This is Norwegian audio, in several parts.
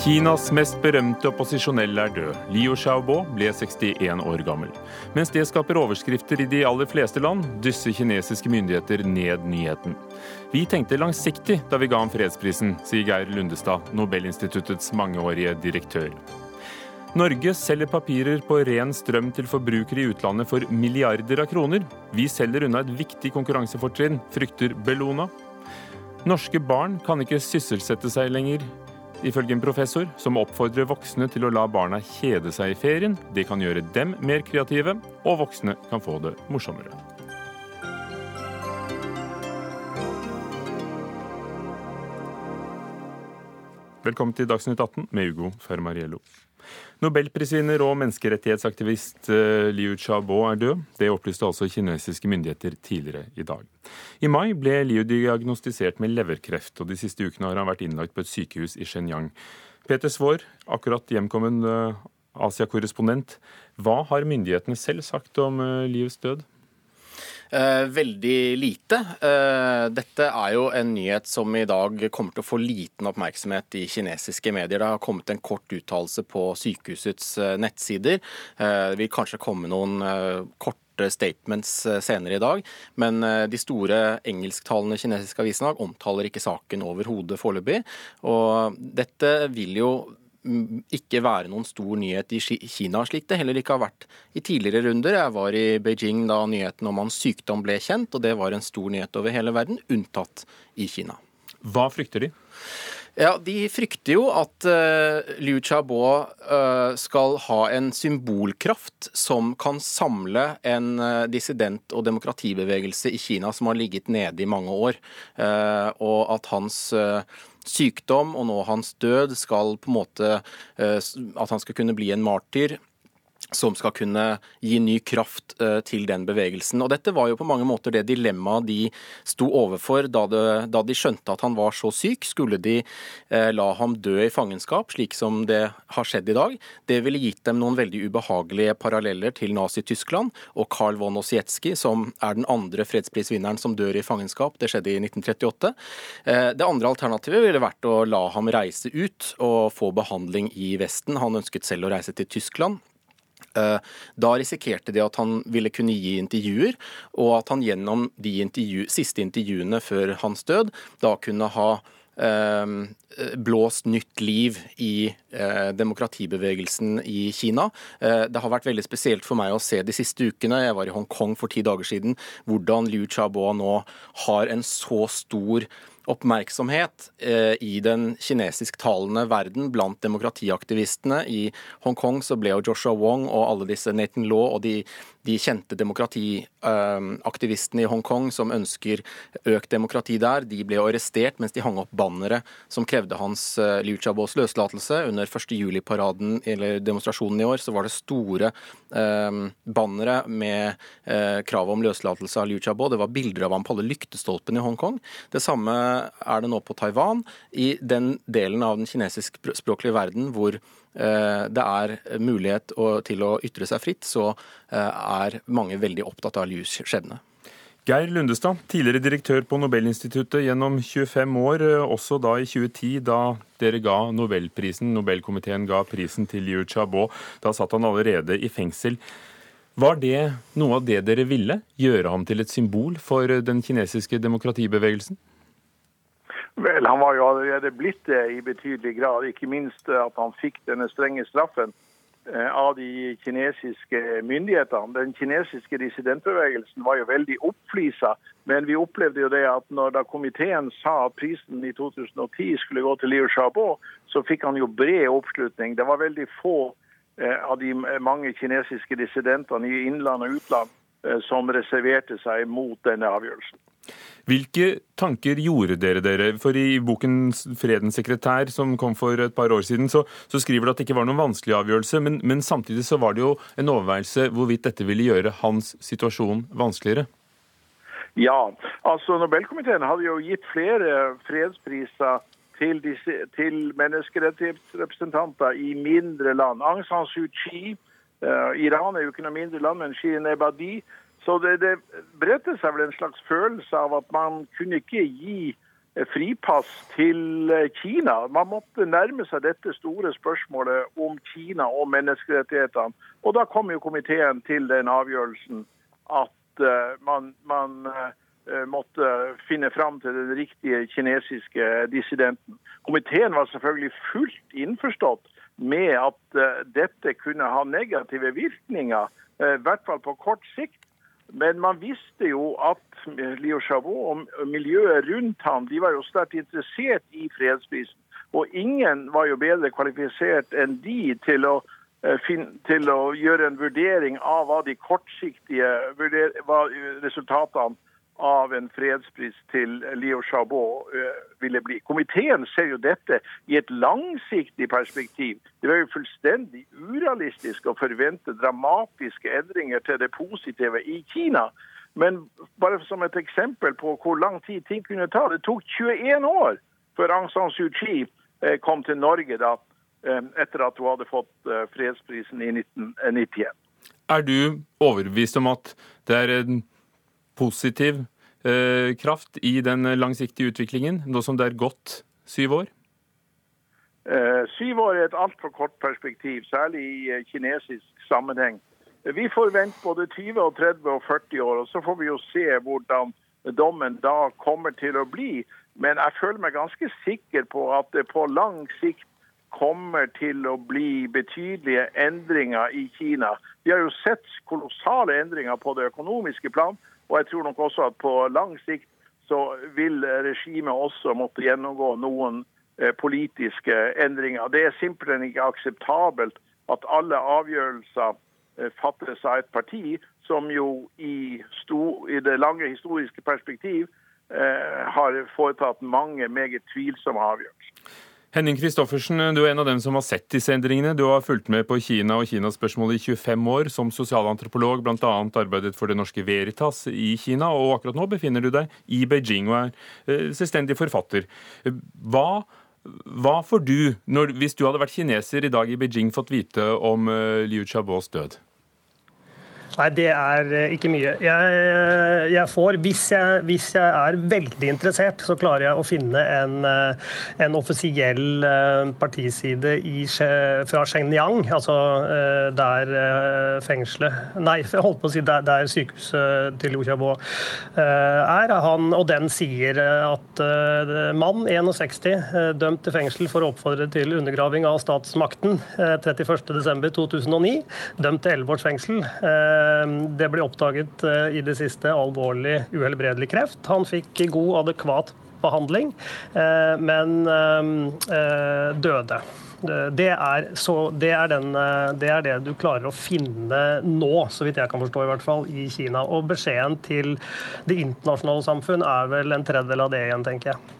Kinas mest berømte opposisjonelle er død. Liu Xiaobo ble 61 år gammel. Mens det skaper overskrifter i de aller fleste land, dysser kinesiske myndigheter ned nyheten. Vi tenkte langsiktig da vi ga ham fredsprisen, sier Geir Lundestad, Nobelinstituttets mangeårige direktør. Norge selger papirer på ren strøm til forbrukere i utlandet for milliarder av kroner. Vi selger unna et viktig konkurransefortrinn, frykter Bellona. Norske barn kan ikke sysselsette seg lenger ifølge en professor, som oppfordrer voksne til å la barna kjede seg i ferien. Det kan gjøre dem mer kreative, og voksne kan få det morsommere. Velkommen til Dagsnytt 18 med Ugo Fermariello. Nobelprisvinner og menneskerettighetsaktivist eh, Liu Xiaobo er død. Det opplyste altså kinesiske myndigheter tidligere i dag. I mai ble Liu diagnostisert med leverkreft, og de siste ukene har han vært innlagt på et sykehus i Shenyang. Peter Svaar, akkurat hjemkommen eh, Asia-korrespondent. Hva har myndighetene selv sagt om eh, Lius død? Eh, veldig lite. Eh, dette er jo en nyhet som i dag kommer til å få liten oppmerksomhet i kinesiske medier. Det har kommet en kort uttalelse på sykehusets eh, nettsider. Det vil kanskje komme noen korte statements senere i dag. Men de store engelsktalende kinesiske avisene omtaler ikke saken overhodet foreløpig. Dette vil jo ikke være noen stor nyhet i Kina, slik det heller ikke har vært i tidligere runder. Jeg var i Beijing da nyheten om hans sykdom ble kjent, og det var en stor nyhet over hele verden, unntatt i Kina. Hva frykter de? Ja, De frykter jo at uh, Liu Xiaobo uh, skal ha en symbolkraft som kan samle en uh, dissident- og demokratibevegelse i Kina som har ligget nede i mange år. og at hans sykdom og nå hans død skal på en måte At han skal kunne bli en martyr som skal kunne gi ny kraft eh, til den bevegelsen. Og Dette var jo på mange måter det dilemmaet de sto overfor da, det, da, de skjønte at han var så syk. Skulle de eh, la ham dø i fangenskap, slik som det har skjedd i dag? Det ville gitt dem noen veldig ubehagelige paralleller til Nazi-Tyskland og Karl von Ossietzky, som er den andre fredsprisvinneren som dør i fangenskap. Det skjedde i 1938. Eh, det andre alternativet ville vært å la ham reise ut og få behandling i Vesten. Han ønsket selv å reise til Tyskland. Eh, da risikerte de at han ville kunne gi intervjuer, og at han gjennom de intervju, siste intervjuene før hans død da kunne ha eh, blåst nytt liv i eh, demokratibevegelsen i Kina. Eh, det har vært veldig spesielt for meg å se de siste ukene, jeg var i Hongkong for ti dager siden, hvordan Liu Xiaobo nå har en så stor oppmerksomhet eh, i den kinesisktalende verden blant demokratiaktivistene. I Hongkong så ble jo Joshua Wong og alle disse Nathan Law og de, de kjente demokratiaktivistene i Hongkong som ønsker økt demokrati der, de ble arrestert mens de hang opp bannere som krevde hans eh, Liu Xiaobos løslatelse. Under 1. juli-paraden eller demonstrasjonen i år så var det store eh, bannere med eh, krav om løslatelse av Liu Xiaobo. Det var bilder av ham på alle lyktestolpene i Hongkong. Det samme er det nå på Taiwan, i den delen av den kinesiskspråklige verden hvor eh, det er mulighet til å ytre seg fritt, så eh, er mange veldig opptatt av Lius skjebne. Geir Lundestad, tidligere direktør på Nobelinstituttet gjennom 25 år, eh, også da i 2010, da dere ga Nobelprisen, Nobelkomiteen ga prisen til Liu Xiaobo. Da satt han allerede i fengsel. Var det noe av det dere ville? Gjøre ham til et symbol for den kinesiske demokratibevegelsen? Vel, Han var jo allerede blitt det i betydelig grad. Ikke minst at han fikk denne strenge straffen eh, av de kinesiske myndighetene. Den kinesiske dissidentbevegelsen var jo veldig oppflisa. Men vi opplevde jo det at når da komiteen sa at prisen i 2010 skulle gå til Liu Xiaobo, så fikk han jo bred oppslutning. Det var veldig få eh, av de mange kinesiske dissidentene i innland og utland eh, som reserverte seg mot denne avgjørelsen. Hvilke tanker gjorde dere dere? For i boken 'Fredens sekretær', som kom for et par år siden, så, så skriver det at det ikke var noen vanskelig avgjørelse, men, men, samtidig så var det jo en overveielse hvorvidt dette ville gjøre hans situasjon vanskeligere? Ja, altså Nobelkomiteen hadde jo gitt flere fredspriser til, disse, til menneskerettighetsrepresentanter i mindre land. Aung San Suu Kyi, uh, Iran er jo ikke noe mindre land, men Shirin Ebadi Så det, det bredte seg vel en slags følelse av at man kunne ikke gi fripass til Kina. Man måtte nærme seg dette store spørsmålet om Kina og menneskerettighetene. Og da kom jo komiteen til den avgjørelsen at man, man måtte finne fram til den riktige kinesiske dissidenten. Komiteen var selvfølgelig fullt innforstått med at dette kunne ha negative virkninger, i hvert fall på kort sikt. Men man visste jo at Leo Chabot og miljøet rundt ham de var jo sterkt interessert i fredsprisen. Og ingen var jo bedre kvalifisert enn de til å, til å gjøre en vurdering av hva de kortsiktige hva resultatene av en fredspris til Liu Xiaobo eh, ville bli. Komiteen ser jo dette i et langsiktig perspektiv. Det er jo fullstendig urealistisk å forvente dramatiske endringer til det positive i Kina. Men bare som et eksempel på hvor lang tid ting kunne ta. Det tok 21 år før Aung San Suu Kyi eh, kom til Norge da, eh, etter at hun hadde fått fredsprisen i 1991. Er du overbevist om at det er en positiv eh, kraft i den langsiktige utviklingen, nå som det er gått syv år? Eh, syv år er et altfor kort perspektiv, særlig i eh, kinesisk sammenheng. Vi får vente både 20, og 30 og 40 år, og så får vi jo se hvordan dommen da kommer til å bli. Men jeg føler meg ganske sikker på at det på lang sikt kommer til å bli betydelige endringer i Kina. Vi har jo sett kolossale endringer på det økonomiske plan. Og jeg tror nok også at på lang sikt så vil regimet også måtte gjennomgå noen eh, politiske endringer. Det er simpelthen ikke akseptabelt at alle avgjørelser eh, fattes av et parti som jo i, sto, i det lange historiske perspektiv eh, har foretatt mange meget tvilsomme avgjørelser. Henning Kristoffersen, du er en av dem som har sett disse endringene. Du har fulgt med på Kina og Kinas spørsmål i 25 år som sosialantropolog, bl.a. arbeidet for Det Norske Veritas i Kina, og akkurat nå befinner du deg i Beijing og er eh, selvstendig forfatter. Hva, hva får du, når, hvis du hadde vært kineser i dag i Beijing, fått vite om eh, Liu Xiaobos død? Nei, det er eh, ikke mye. Jeg, eh, jeg får, hvis jeg, hvis jeg, er veldig interessert, så klarer jeg å finne en, eh, en offisiell partiside i, fra Shenyang, altså der fengselet Nei, jeg holdt på å si der, der sykehuset til Liu Xiaobo er. Han, og den sier at mann 61, dømt til fengsel for å oppfordre til undergraving av statsmakten 31.12.2009, dømt til 11 års fengsel. Ehm, det ble oppdaget eh, i det siste alvorlig uhelbredelig kreft. Han fikk god, adekvat behandling, eh, men ehm, eh, døde. Det er, det, er den, det er, det du klarer å finne nå, så vidt jeg kan forstå, i hvert fall, i Kina. Og beskjeden til det internasjonale samfunn er vel en tredjedel av det igjen, tenker jeg.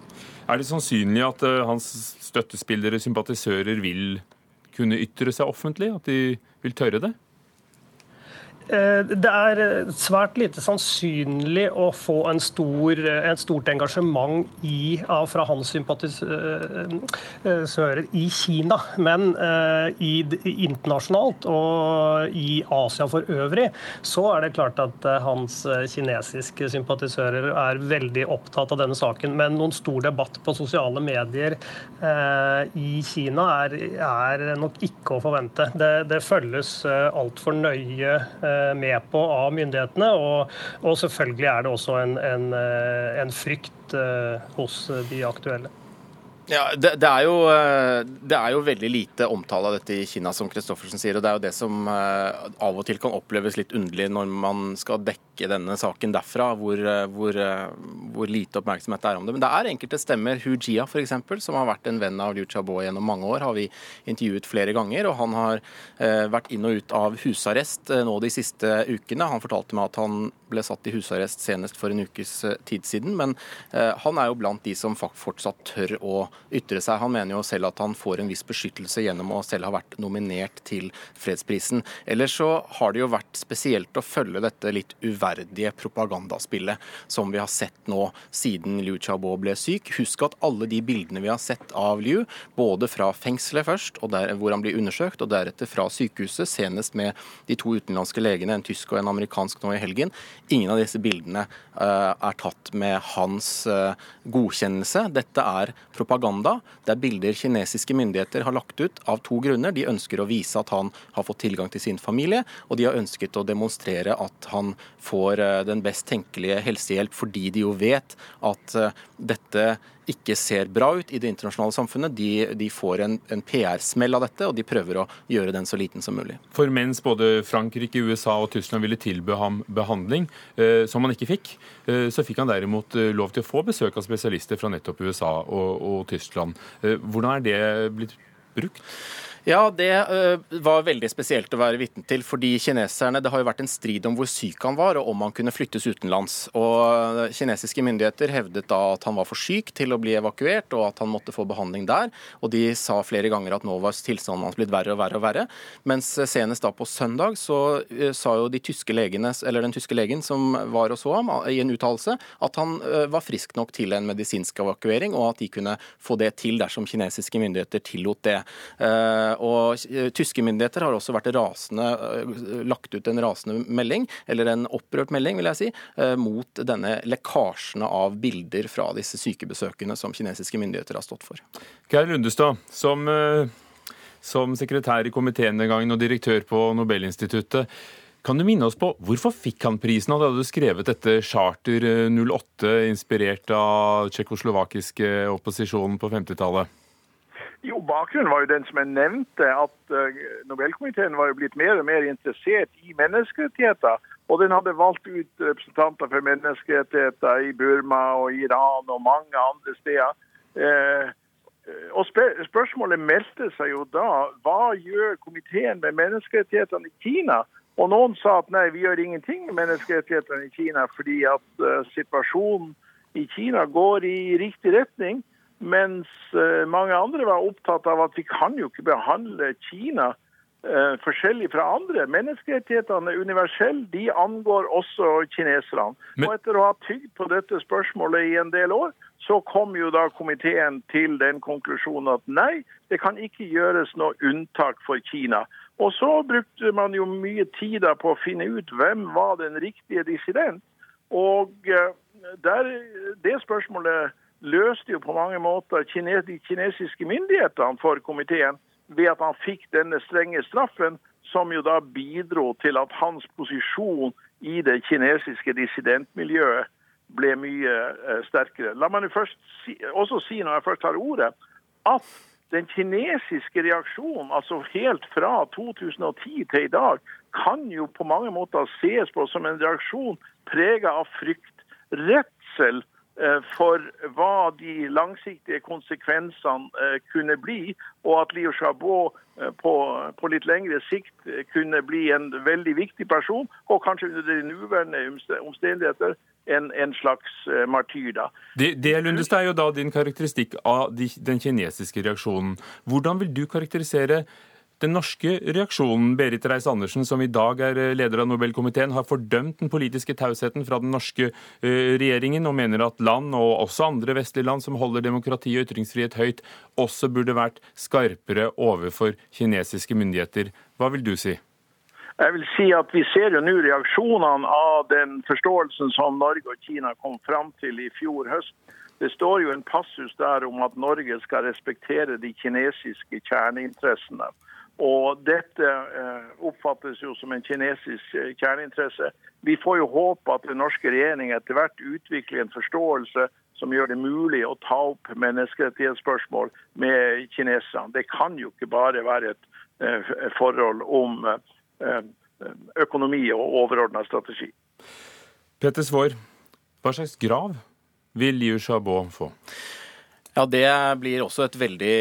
Er det sannsynlig at hans støttespillere, sympatisører, vil kunne ytre seg offentlig? At de vil tørre det? Eh, det er eh, svært lite sannsynlig å få en stor, eh, et stort engasjement i, fra hans sympatisører i Kina. Men i, internasjonalt og i Asia for øvrig så er det klart at hans kinesiske sympatisører er veldig opptatt av denne saken. Men noen stor debatt på sosiale medier i Kina er, er nok ikke å forvente. Det, det følges altfor nøye med på av myndighetene. Og, og selvfølgelig er det også en, en, eh, en frykt eh, hos de aktuelle. Ja, det, det, er jo, eh, det, er jo, veldig lite omtale av dette i Kina, som Christoffersen sier. og Det er jo det som av og til kan oppleves litt underlig når man skal dekke denne saken derfra, hvor, hvor, hvor lite oppmerksomhet det er om det. Men det er enkelte stemmer. Hu Jia f.eks., som har vært en venn av Liu Xiaobo gjennom mange år, har vi intervjuet flere ganger. og Han har vært inn og ut av husarrest nå de siste ukene. Han fortalte meg at han ble satt i husarrest senest for en ukes tid siden, men han er jo blant de som fortsatt tør å ytre seg. Han mener jo selv at han får en viss beskyttelse gjennom å selv ha vært nominert til fredsprisen. Ellers så har det jo vært spesielt å følge dette litt uverdige propagandaspillet som vi har sett nå siden Liu Xiaobo ble syk. Husk at alle de bildene vi har sett av Liu, både fra fengselet først, der, hvor han blir undersøkt, og deretter fra sykehuset, senest med de to utenlandske legene, en tysk og en amerikansk nå i helgen, ingen av disse bildene uh, er tatt med hans uh, godkjennelse. Dette er propaganda. Det er bilder kinesiske myndigheter har lagt ut av to grunner. De ønsker å vise at han har fått tilgang til sin familie, og de har ønsket å demonstrere at han får uh, den best tenkelige helsehjelp, fordi de jo vet at dette ikke ser bra ut i det internasjonale samfunnet. De, de får en, en PR-smell av dette, og de prøver å gjøre den så liten som mulig. For mens både Frankrike, USA og Tyskland ville tilby ham behandling, eh, som han ikke fikk, eh, så fikk han derimot eh, lov til å få besøk av spesialister fra nettopp USA og, og Tyskland. Eh, hvordan er det blitt brukt? Ja, det uh, var veldig spesielt å være vitne til. fordi kineserne, Det har jo vært en strid om hvor syk han var, og om han kunne flyttes utenlands. Og uh, Kinesiske myndigheter hevdet da at han var for syk til å bli evakuert, og at han måtte få behandling der. Og de sa flere ganger at nå var tilstanden hans blitt verre og verre og verre. Mens uh, senest da på søndag så sa jo de tyske legene, eller den tyske legen som var og så ham, i en uttalelse at han var frisk nok til en medisinsk evakuering, og at de kunne få det til dersom kinesiske myndigheter tillot det. Og Tyske myndigheter har også vært rasende, eh, lagt ut en rasende melding, eller en opprørt melding, vil jeg si, eh, mot denne lekkasjene av bilder fra disse sykebesøkene som kinesiske myndigheter har stått for. Geir Lundestad, som, eh, som sekretær i komiteen den gangen og direktør på Nobelinstituttet. Kan du minne oss på hvorfor fikk han prisen? Han hadde skrevet dette Charter 08, inspirert av tsjekkoslovakiske opposisjonen på 50-tallet. Jo, Bakgrunnen var jo den som jeg nevnte, at uh, Nobelkomiteen var jo blitt mer og mer interessert i menneskerettigheter. Og den hadde valgt ut representanter for menneskerettigheter i Burma og Iran og mange andre steder. Uh, og Spørsmålet meldte seg jo da hva gjør komiteen med menneskerettighetene i Kina? Og Noen sa at nei, vi gjør ingenting med menneskerettighetene i Kina fordi at uh, situasjonen i Kina går i riktig retning. Mens eh, mange andre var opptatt av at vi kan jo ikke behandle Kina eh, forskjellig fra andre. Menneskerettighetene er universelle, de angår også kineserne. Men... Og etter å ha tygd på dette spørsmålet i en del år, så kom jo da komiteen til den konklusjonen at nei, det kan ikke gjøres noe unntak for Kina. Og så brukte man jo mye tid på å finne ut hvem var den riktige dissident. Og eh, der, det spørsmålet løste jo på mange måter de kinesiske myndighetene for komiteen ved at han fikk denne strenge straffen, som jo da bidro til at hans posisjon i det kinesiske dissidentmiljøet ble mye eh, sterkere. La meg først si, også si når jeg først har ordet, at den kinesiske reaksjonen, altså helt fra 2010 til i dag, kan jo på mange måter ses på som en reaksjon prega av frykt, redsel for hva de langsiktige konsekvensene eh, kunne bli, og at Liu Xiaobo eh, på, på, litt lengre sikt kunne bli en veldig viktig person, og kanskje under de nåværende omstendigheter en, en, slags martyr. da. Det, det Lundestad, er jo da din karakteristikk av de, den kinesiske reaksjonen. Hvordan vil du karakterisere den norske reaksjonen, Berit Reiss-Andersen, som i dag er eh, leder av Nobelkomiteen, har fordømt den politiske tausheten fra den norske eh, regjeringen, og mener at land, og også andre vestlige land som holder demokrati og ytringsfrihet høyt, også burde vært skarpere overfor kinesiske myndigheter. Hva vil du si? Jeg vil si at Vi ser jo nå reaksjonene av den forståelsen som Norge og Kina kom fram til i fjor høst. Det står jo en passus der om at Norge skal respektere de kinesiske kjerneinteressene. Og dette eh, oppfattes jo som en kinesisk eh, kjerneinteresse. Vi får jo håpe at den norske regjering etter hvert utvikler en forståelse som gjør det mulig å ta opp menneskerettighetsspørsmål med kineserne. Det kan jo ikke bare være et eh, forhold om økonomi og overordna strategi. Petter Svaar, hva slags grav vil Liu Xiaobo få? Ja, Det blir også et veldig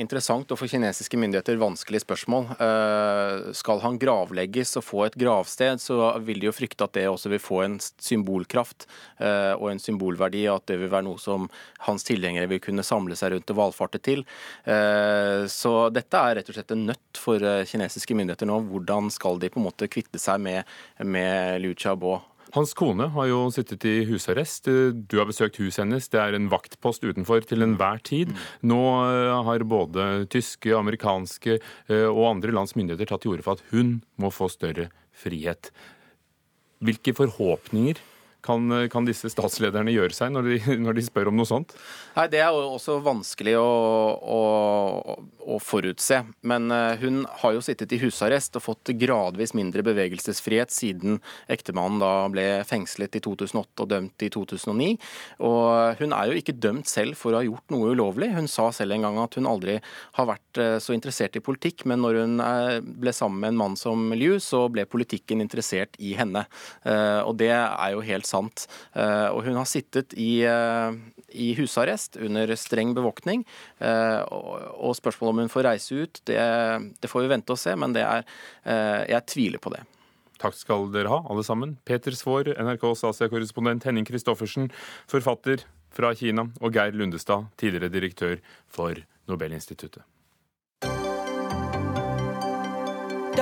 interessant og for kinesiske myndigheter vanskelig spørsmål. Eh, skal han gravlegges og få et gravsted, så vil de jo frykte at det også vil få en symbolkraft eh, og en symbolverdi, at det vil være noe som hans tilhengere vil kunne samle seg rundt og valfarte til. Eh, så dette er rett og slett en nøtt for kinesiske myndigheter nå. Hvordan skal de på en måte kvitte seg med, med Liu Xiaobo? Hans kone har jo sittet i husarrest. Du har besøkt huset hennes. Det er en vaktpost utenfor til enhver tid. Nå eh, har både tyske, amerikanske eh, og andre lands myndigheter tatt til orde for at hun må få større frihet. Hvilke forhåpninger kan, kan, disse statslederne gjøre seg når de, når de, spør om noe sånt? Nei, Det er jo også vanskelig å, å, å, forutse. Men eh, hun har jo sittet i husarrest og fått gradvis mindre bevegelsesfrihet siden ektemannen da ble fengslet i 2008 og dømt i 2009. Og hun er jo ikke dømt selv for å ha gjort noe ulovlig. Hun sa selv en gang at hun aldri har vært eh, så interessert i politikk, men når hun eh, ble sammen med en mann som Liu, så ble politikken interessert i henne. Og det er jo helt sant sant. Eh, og hun har sittet i, eh, i husarrest under streng bevoktning. Eh, og spørsmålet om hun får reise ut, det, det får vi vente og se, men er Jeg tviler på det. Takk skal dere ha, alle sammen. Peter Svaar, NRKs Asia-korrespondent, Henning Christoffersen, forfatter fra Kina, og Geir Lundestad, tidligere direktør for Nobelinstituttet.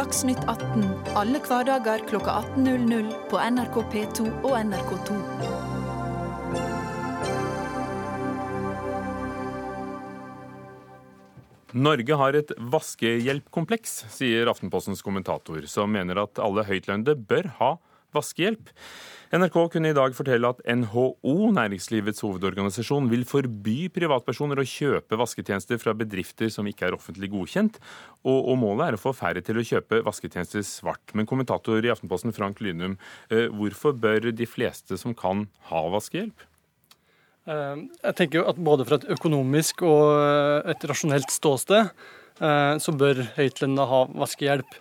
Dagsnytt 18 alle hverdager kl 18.00 på NRK P2 og NRK2. Norge har et vaskehjelpkompleks, sier Aftenpostens kommentator, som mener at alle høytlønnede bør ha vaskehjelp. NRK kunne i dag fortelle at NHO, næringslivets hovedorganisasjon, vil forby privatpersoner å kjøpe vasketjenester fra bedrifter som ikke er offentlig godkjent, og, og målet er å få færre til å kjøpe vasketjenester svart. Men kommentator i Aftenposten Frank Lynum, eh, hvorfor bør de fleste som kan, ha vaskehjelp? Eh, jeg tenker jo at både fra et økonomisk og eh, et rasjonelt ståsted så bør høytlønna ha vaskehjelp.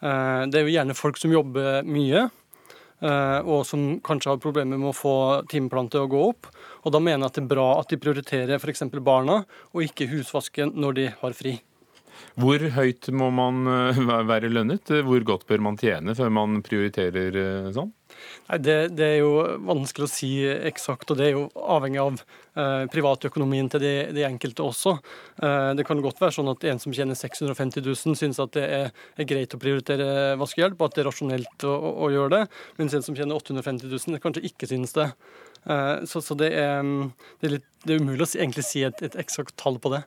Det er jo gjerne folk som jobber mye, og som kanskje har problemer med å få timeplan til å gå opp. Og da mener jeg at det er bra at de prioriterer f.eks. barna, og ikke husvasken når de har fri. Hvor høyt må man eh, være lønnet? Hvor godt bør man tjene før man prioriterer eh, sånn? Nei, det, det, er jo vanskelig å si eksakt, og det er jo avhengig av eh, privatøkonomien til de, de enkelte også. Eh, det kan godt være sånn at en som tjener 650 000 syns at det er, er, greit å prioritere vaskehjelp, og at det er rasjonelt å, å, å, gjøre det, mens en som tjener 850 000 kanskje ikke synes det. Eh, så, så det, er, det, er litt, det, er, umulig å egentlig si et, et eksakt tall på det.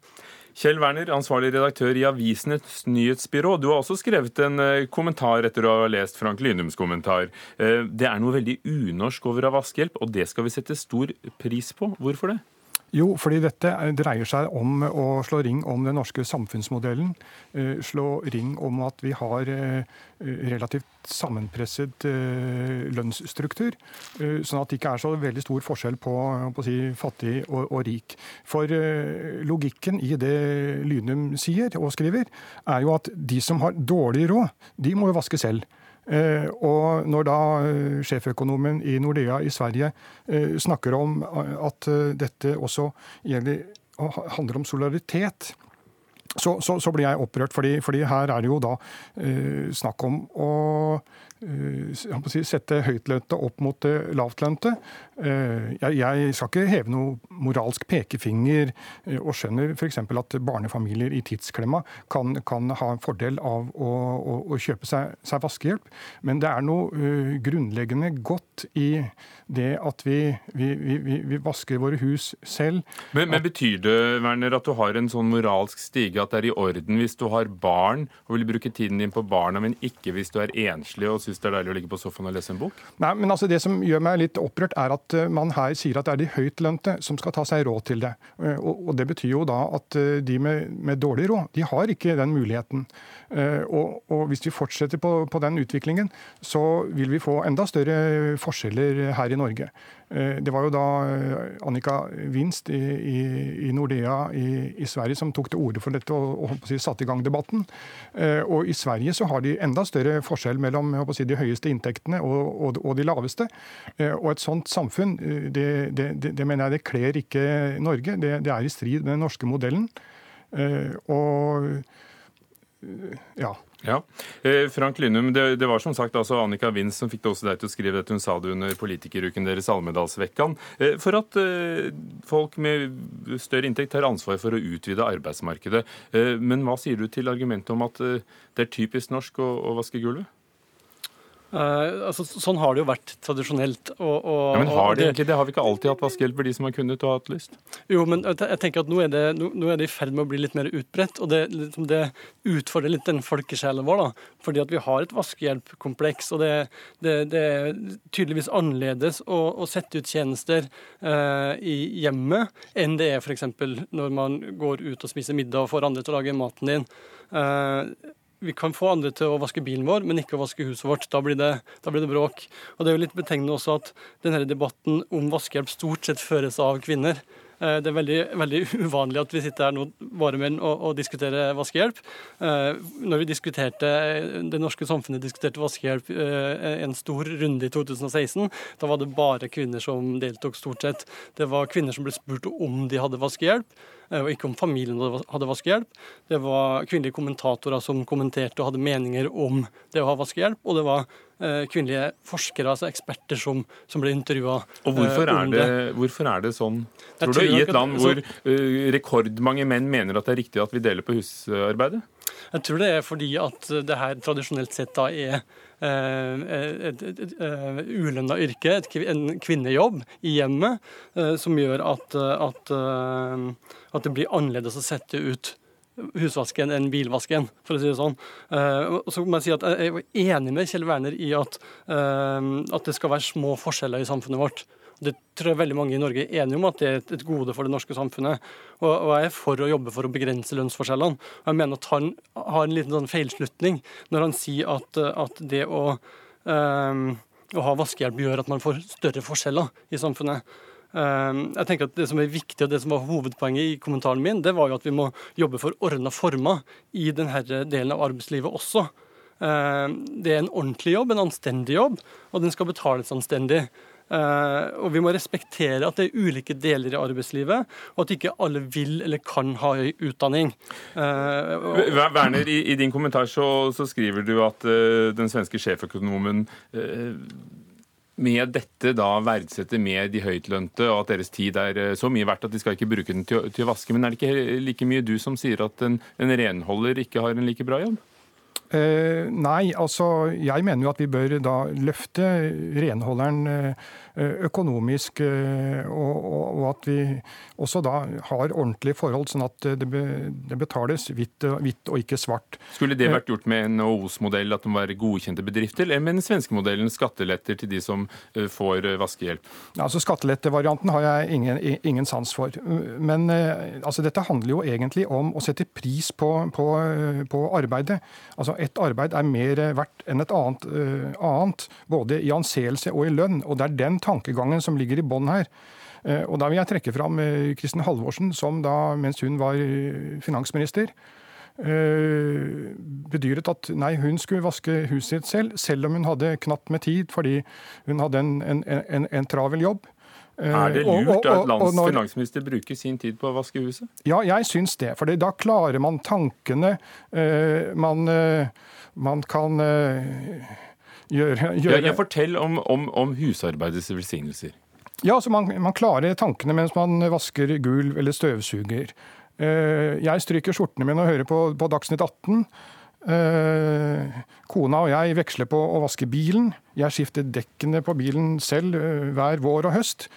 Kjell Werner, ansvarlig redaktør i Avisenes nyhetsbyrå. Du har også skrevet en eh, kommentar etter å ha lest Frank Lynums kommentar. Eh, det er noe veldig unorsk over av vaskehjelp, og det skal vi sette stor pris på. Hvorfor det? Jo, fordi dette dreier seg om å slå ring om den norske samfunnsmodellen. Eh, slå ring om at vi har eh, relativt sammenpresset eh, lønnsstruktur. Sånn at det ikke er så veldig stor forskjell på, på si, fattig og, og, rik. For logikken i det Lynum sier og skriver, er jo at de som har dårlig råd, de må jo vaske selv. Eh, og når da eh, sjeføkonomen i Nordea i Sverige eh, snakker om at dette også gjelder, handler om solidaritet, så, så, så, blir jeg opprørt, fordi, fordi, her er det jo da snakk om å sette høytlønte opp mot lavtlønte. Eh, jeg, skal ikke heve noe moralsk pekefinger, eh, og skjønner f.eks. at barnefamilier i tidsklemma kan, kan, ha en fordel av å, å, å kjøpe seg, seg, vaskehjelp. Men det er noe grunnleggende godt i det at vi, vi, vi, vi vasker våre hus selv. Men, men, betyr det Werner, at du har en sånn moralsk stige at det er i orden hvis du har barn og vil bruke tiden din på barna, men ikke hvis du er enslig og syns det er deilig å ligge på sofaen og lese en bok? Nei, men altså Det som gjør meg litt opprørt, er at eh, man her sier at det er de høytlønte som skal ta seg råd til det. Eh, og, og Det betyr jo da at eh, de med, med, dårlig råd, de har ikke den muligheten. Og, og Hvis vi fortsetter på, på den utviklingen, så vil vi få enda større forskjeller her i Norge. Eh, det var jo da eh, Annika Winst i, i, i Nordea i, i, Sverige som tok til orde for dette og, og si, satte i gang debatten. Eh, og I Sverige så har de enda større forskjell mellom si, de høyeste inntektene og, og, og, de laveste. Og Et sånt samfunn det, det, det, det mener jeg det kler ikke Norge. Det, er i strid med den norske modellen. Og ja. Ja. Eh, Frank Lynum, det, det, var som sagt altså Annika Winds som fikk det også deg til å skrive dette. Hun sa det under politikeruken deres, Almedalsvekkan. Eh, for at eh, folk med større inntekt har ansvar for å utvide arbeidsmarkedet. Men hva sier du til argumentet om at det er typisk norsk å, å vaske gulvet? Uh, altså, sånn har det jo vært tradisjonelt. Og, og, ja, men har det egentlig det? Har vi ikke alltid hatt vaskehjelp for de som har kunnet og hatt lyst? Jo, men jeg tenker at nå er det, nå er det i ferd med å bli litt mer utbredt. Og det, liksom, det utfordrer litt den folkesjelen vår. da, Fordi at vi har et vaskehjelpkompleks. Og det, det, det er tydeligvis annerledes å, å sette ut tjenester uh, i hjemmet enn det er f.eks. når man går ut og spiser middag og får andre til å lage maten din. Uh, vi kan få andre til å vaske bilen vår, men ikke å vaske huset vårt. Da blir det, da blir det bråk. Og Det er jo litt betegnende også at denne debatten om vaskehjelp stort sett føres av kvinner. Eh, det er veldig, veldig, uvanlig at vi sitter her nå, bare menn, og, og diskuterer vaskehjelp. Eh, når vi diskuterte, Det norske samfunnet diskuterte vaskehjelp eh, en stor runde i 2016, da var det bare kvinner som deltok, stort sett. Det var kvinner som ble spurt om de hadde vaskehjelp. Eh, og ikke om familien hadde vaskehjelp. Det var kvinnelige kommentatorer som kommenterte og hadde meninger om det å ha vaskehjelp. Og det var kvinnelige forskere, altså eksperter, som, som ble intervjua Og hvorfor er, det, hvorfor er det sånn, tror, tror du, i et land hvor rekordmange menn mener at det er riktig at vi deler på husarbeidet? Jeg tror det er fordi at det her tradisjonelt sett da er Eh, et, et, et, et ulønna yrke, en kvinnejobb i hjemmet, eh, som gjør at, at, eh, at det blir annerledes å sette ut husvasken enn bilvasken, for å si det sånn. Uh, så må Jeg si at jeg er enig med Kjell Werner i at, at det skal være små forskjeller i samfunnet vårt. Det tror jeg veldig mange i Norge er enige om at det er et gode for det norske samfunnet. Og, og jeg er for å jobbe for å begrense lønnsforskjellene. Og jeg mener at han har en liten sånn feilslutning når han sier at, at det å, um, å ha vaskehjelp gjør at man får større forskjeller i samfunnet. Um, jeg tenker at Det som er viktig, og det som var hovedpoenget i kommentaren min, det var jo at vi må jobbe for ordna former i denne delen av arbeidslivet også. Um, det er en ordentlig jobb, en anstendig jobb, og den skal betales anstendig. Uh, og vi må respektere at det er ulike deler i arbeidslivet, og at ikke alle vil eller kan ha høy utdanning. Werner, i, din kommentar så, så skriver du at uh, den svenske sjeføkonomen med dette da verdsetter mer de høytlønte, og at deres tid er så mye verdt at de skal ikke bruke den til, til å vaske. Men er det ikke like mye du som sier at en, en renholder ikke har en like bra jobb? Eh, nei, altså jeg mener jo at vi bør da løfte renholderen eh, økonomisk, og, og, og, at vi også da har ordentlige forhold, sånn at det, be, det betales hvitt, hvitt, og ikke svart. Skulle det vært gjort med en NHOs-modell, at de var godkjente bedrifter, eller med den svenske modellen, skatteletter til de som får vaskehjelp? Altså Skattelettevarianten har jeg ingen, ingen, sans for. Men altså, dette handler jo egentlig om å sette pris på, på, på arbeidet. Altså ett arbeid er mer verdt enn et annet, uh, annet, både i anseelse og i lønn. Og det er den tankegangen som ligger i bånn her. Uh, og da vil jeg trekke fram Kristin Halvorsen, som da, mens hun var finansminister, bedyret at nei, hun skulle vaske huset sitt selv, selv om hun hadde knapt med tid fordi hun hadde en, en, en, en travel jobb. Er det lurt at landets når, finansminister bruker sin tid på å vaske huset? Ja, jeg syns det. For da klarer man tankene. Eh, man, eh, man kan eh, gjøre, gjøre... Ja, Fortell om, om, om husarbeidets velsignelser. Ja, altså man, man, klarer tankene mens man vasker gulv eller støvsuger. Jeg stryker skjortene mine og hører på, på Dagsnytt 18. Eh, kona og jeg veksler på å vaske bilen. Jeg skifter dekkene på bilen selv eh, hver vår og høst.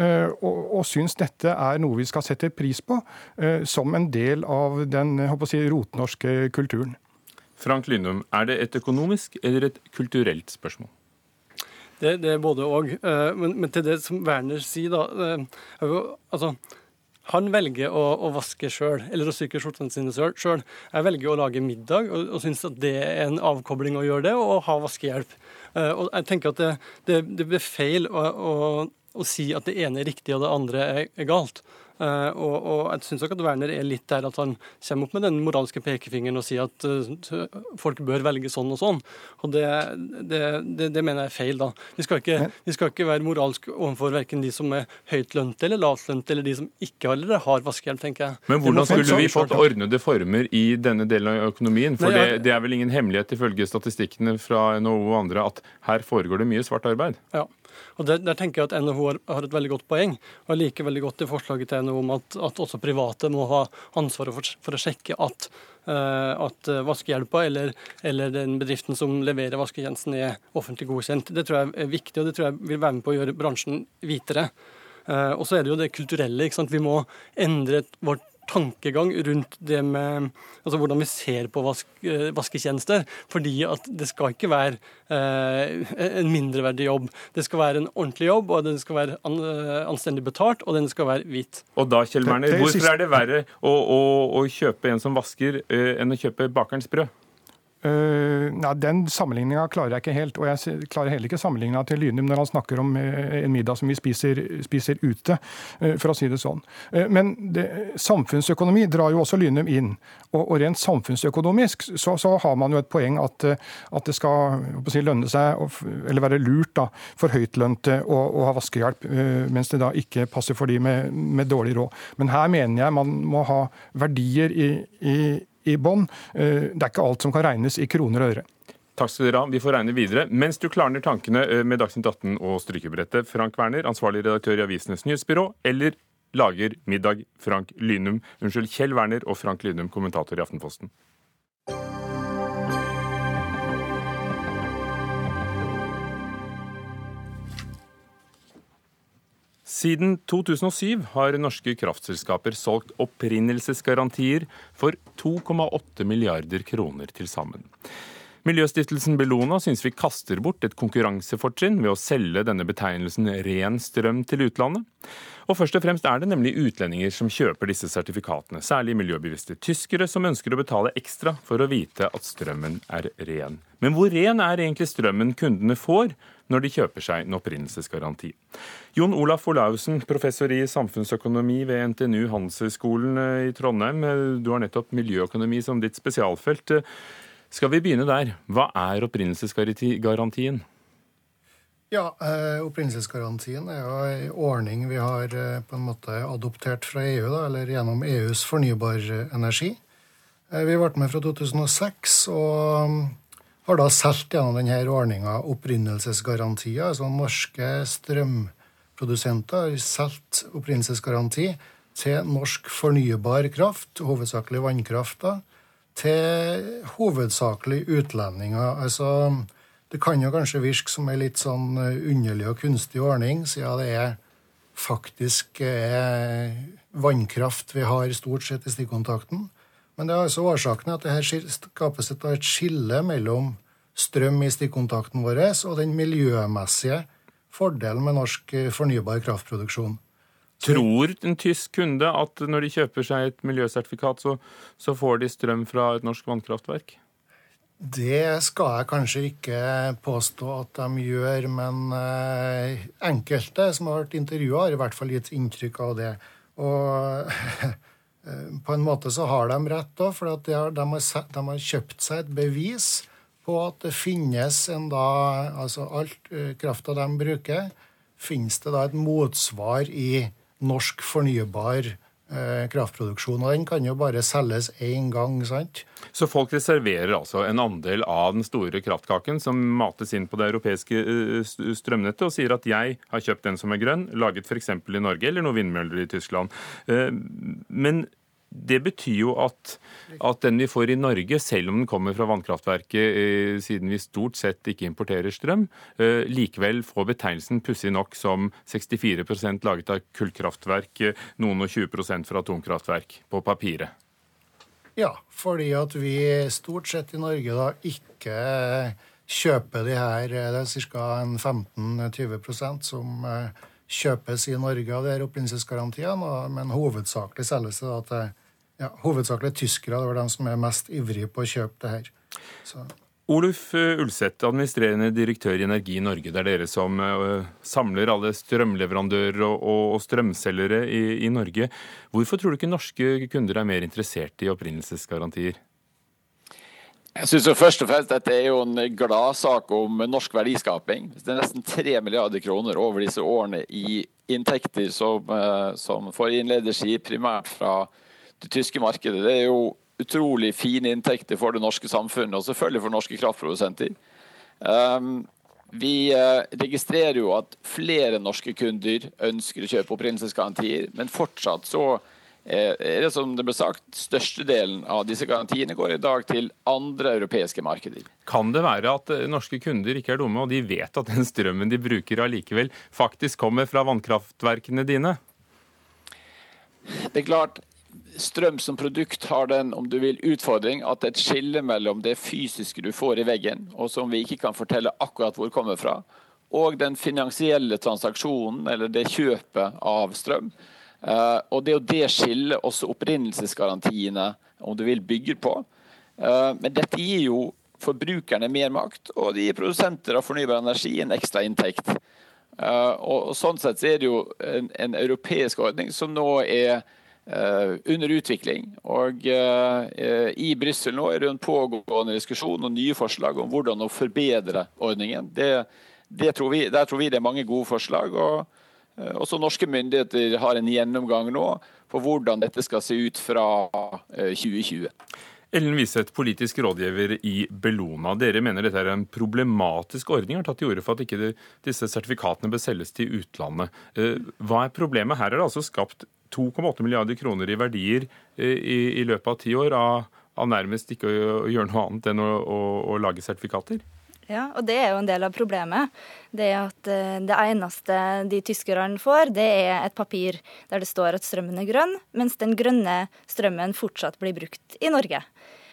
Eh, og, og syns dette er noe vi skal sette pris på som en del av den si, rotnorske kulturen. Frank Lynum, er det et økonomisk eller et kulturelt spørsmål? Det, det er både òg. Men, men, til det som Werner sier, da. altså, han velger å, å vaske sjøl, eller å syke skjortene sine sjøl. Jeg velger å lage middag og, og syns at det er en avkobling å gjøre det, og ha vaskehjelp. Uh, og jeg tenker at det, det, det blir feil å, å, å, si at det ene er riktig og det andre er, er galt. Uh, og, og, jeg syns at Werner er litt der at han kommer opp med den moralske pekefingeren og sier at uh, folk bør velge sånn og sånn. Og det, det, det, det mener jeg er feil, da. Vi skal, ikke, vi skal ikke være moralsk overfor verken de som er høytlønte eller lavtlønte, eller de som ikke allerede har vaskehjelp, tenker jeg. Men hvordan skulle vi fått ordnede former i denne delen av økonomien? For Nei, jeg... det, er vel ingen hemmelighet ifølge statistikkene fra NHO og andre at her foregår det mye svart arbeid? Ja. Og der, der, tenker jeg at NHO har, har et veldig godt poeng. Og jeg liker veldig godt det forslaget til NHO om at, at også private må ha ansvaret for, for å sjekke at Eh, at eh, vaskehjelpa eller, eller, den bedriften som leverer vasketjenesten er offentlig godkjent. Det tror jeg er viktig, og det tror jeg vil være med på å gjøre bransjen hvitere. Eh, og så er det jo det kulturelle. Vi må endre vårt tankegang rundt det med altså hvordan vi ser på vask, eh, vasketjenester. Fordi at det skal ikke være eh, en mindreverdig jobb. Det skal være en ordentlig jobb, og den skal være an, eh, anstendig betalt, og den skal være hvit. Og da, Kjell Merner, hvorfor er det verre å, å, å kjøpe en som vasker, eh, enn å kjøpe bakerens brød? Uh, nei, Den sammenligninga klarer jeg ikke helt. Og jeg klarer heller ikke sammenligninga til Lynum når han snakker om uh, en middag som vi spiser, spiser ute, uh, for å si det sånn. men det, samfunnsøkonomi drar jo også Lynum inn. Og, og rent samfunnsøkonomisk så, så, har man jo et poeng at, at det skal si, lønne seg, eller være lurt da, for høytlønte å, å ha vaskehjelp, mens det da ikke passer for de med, med dårlig råd. Men her mener jeg man må ha verdier i, i i bånn. Eh, det er ikke alt som kan regnes i kroner og øre. Takk skal dere ha. Vi får regne videre. Mens du klarner tankene eh, med Dagsnytt 18 og strykebrettet, Frank Werner, ansvarlig redaktør i Avisenes Nyhetsbyrå, eller lager middag Frank Lynum, unnskyld, Kjell Werner og Frank Lynum, kommentator i Aftenposten. Siden 2007 har norske kraftselskaper solgt opprinnelsesgarantier for 2,8 milliarder kroner til sammen. Miljøstiftelsen Bellona syns vi kaster bort et konkurransefortrinn ved å selge denne betegnelsen ren strøm til utlandet. Og først og fremst er det nemlig utlendinger som kjøper disse sertifikatene, særlig miljøbevisste tyskere som ønsker å betale ekstra for å vite at strømmen er ren. Men hvor ren er egentlig strømmen kundene får når de kjøper seg en opprinnelsesgaranti. Jon Olaf Olaussen, professor i samfunnsøkonomi ved NTNU Handelshøyskolen eh, i Trondheim. Eh, du har nettopp miljøøkonomi som ditt spesialfelt. Eh, skal vi begynne der? Hva er opprinnelsesgarantien? Ja, Opprinnelsesgarantien er jo en ordning vi har på en måte adoptert fra EU, da, eller gjennom EUs fornybar energi. Vi ble med fra 2006, og har da solgt gjennom denne ordninga opprinnelsesgarantier. Altså norske strømprodusenter har solgt opprinnelsesgaranti til norsk fornybar kraft, hovedsakelig vannkraft, til hovedsakelig utlendinger. Altså, det kan jo kanskje virke som en litt sånn underlig og kunstig ordning, siden det er faktisk er vannkraft vi har stort sett i stikkontakten. Men det er altså årsaken at det her skapes et, et skille mellom strøm i stikkontakten vår og den miljømessige fordelen med norsk eh, fornybar kraftproduksjon. Tror en tysk kunde at når de kjøper seg et miljøsertifikat, så, så får de strøm fra et norsk vannkraftverk? Det skal jeg kanskje ikke påstå at de gjør, men eh, enkelte som har vært intervjua, har i hvert fall gitt inntrykk av det. Og på en måte så har de rett òg, for de har, de, har, de har, kjøpt seg et bevis på at det finnes en da Altså alt uh, krafta de bruker, finnes det da et motsvar i norsk fornybar uh, kraftproduksjon. Og den kan jo bare selges én gang, sant? Så folk reserverer altså en andel av den store kraftkaken som mates inn på det europeiske strømnettet, og sier at jeg har kjøpt den som er grønn, laget f.eks. i Norge, eller noen vindmøller i Tyskland. Men det betyr jo at, at, den vi får i Norge, selv om den kommer fra vannkraftverket, siden vi stort sett ikke importerer strøm, likevel får betegnelsen pussig nok som 64% laget av kullkraftverk, noen og 20% fra atomkraftverk, på papiret. Ja, fordi at vi stort sett i Norge da ikke kjøper de her Det er ca. 15-20% som eh, kjøpes i Norge av de her opprinnelsesgarantiene, men hovedsakelig selges det til ja, hovedsakelig tyskere. Det var de som er mest ivrige på å kjøpe det her. Så. Oluf eh, Ulseth, administrerende direktør i Energi Norge. Det er dere som uh, samler alle strømleverandører og, strømselgere i, i, Norge. Hvorfor tror du ikke norske kunder er mer interessert i opprinnelsesgarantier? Jeg synes jo først og fremst Dette er jo en gladsak om norsk verdiskaping. Det er nesten 3 milliarder kroner over disse årene i inntekter som, uh, som får innlederski primært fra det tyske markedet. Det er jo utrolig fine inntekter for det norske samfunnet, og selvfølgelig for norske kraftprodusenter. Um, vi eh, registrerer jo at flere norske kunder ønsker å kjøpe opprinnelsesgarantier, men fortsatt så eh, er det som det ble sagt, størstedelen av disse garantiene går i dag til andre europeiske markeder. Kan det være at eh, norske kunder ikke er dumme, og de vet at den strømmen de bruker allikevel faktisk kommer fra vannkraftverkene dine? Det er klart, strøm som produkt har den om du vil, utfordring at et skille mellom det fysiske du får i veggen, og som vi ikke kan fortelle akkurat hvor kommer fra, og den finansielle transaksjonen, eller det kjøpet av strøm. Uh, og Det er jo det skillet også opprinnelsesgarantiene om du vil, bygger på. Uh, men dette gir jo forbrukerne mer makt, og det gir produsenter av fornybar energi en ekstra inntekt. Uh, og, Sånn sett er det jo en, en europeisk ordning som nå er Eh, under utvikling. Og eh, I Brussel nå er det en pågående diskusjon og nye forslag om hvordan å forbedre ordningen. Det, det tror vi, der tror vi det er mange gode forslag. og eh, også norske myndigheter har en gjennomgang nå på hvordan dette skal se ut fra 2020. Ellen Wiseth, politisk rådgiver i Bellona. Dere mener dette er en problematisk ordning, har tatt til orde for at ikke disse sertifikatene bør selges til utlandet. Hva er problemet? Her er det altså skapt 2,8 milliarder kroner i verdier eh, i, i løpet av ti år av, av, nærmest ikke å, å gjøre noe annet enn å, å, å, lage sertifikater? Ja, og det er jo en del av problemet. Det er at eh, det eneste de tyskerne får, det er et papir der det står at strømmen er grønn, mens den grønne strømmen fortsatt blir brukt i Norge.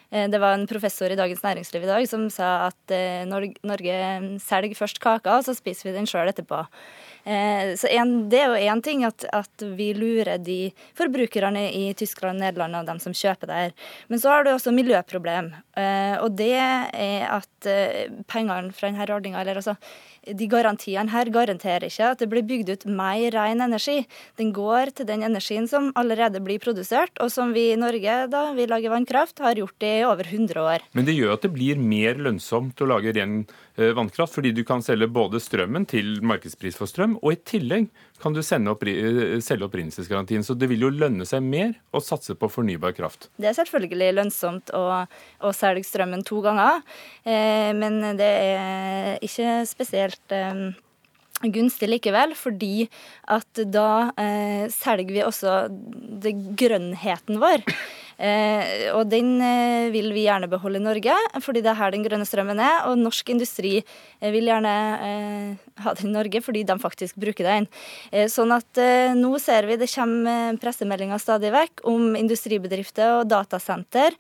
Eh, det var en professor i Dagens Næringsliv i dag som sa at Norge selger først kaka, og så spiser vi den sjøl etterpå. Eh, så en, Det er jo én ting at, at, vi lurer de forbrukerne i Tyskland og Nederland og dem som kjøper der. Men så har du også miljøproblem. Eh, og det er at eh, pengene fra denne ordninga, eller altså de garantiene her garanterer ikke at det blir bygd ut mer ren energi. Den går til den energien som allerede blir produsert, og som vi i Norge, da vi lager vannkraft, har gjort i over 100 år. Men det gjør at det blir mer lønnsomt å lage ren Eh, vannkraft, fordi du kan selge både strømmen til markedspris for strøm, og i tillegg kan du opp, eh, selge opprinnelsesgarantien. Så det vil jo lønne seg mer å satse på fornybar kraft. Det er selvfølgelig lønnsomt å, å selge strømmen to ganger, eh, men det er ikke spesielt eh, gunstig likevel, fordi at da eh, selger vi også det grønnheten vår. Eh, og den eh, vil vi gjerne beholde i Norge, fordi det er her den grønne strømmen er. Og norsk industri eh, vil gjerne ha den i Norge fordi de faktisk bruker den. Sånn at nå ser vi det kommer pressemeldinger stadig vekk om industribedrifter og datasenter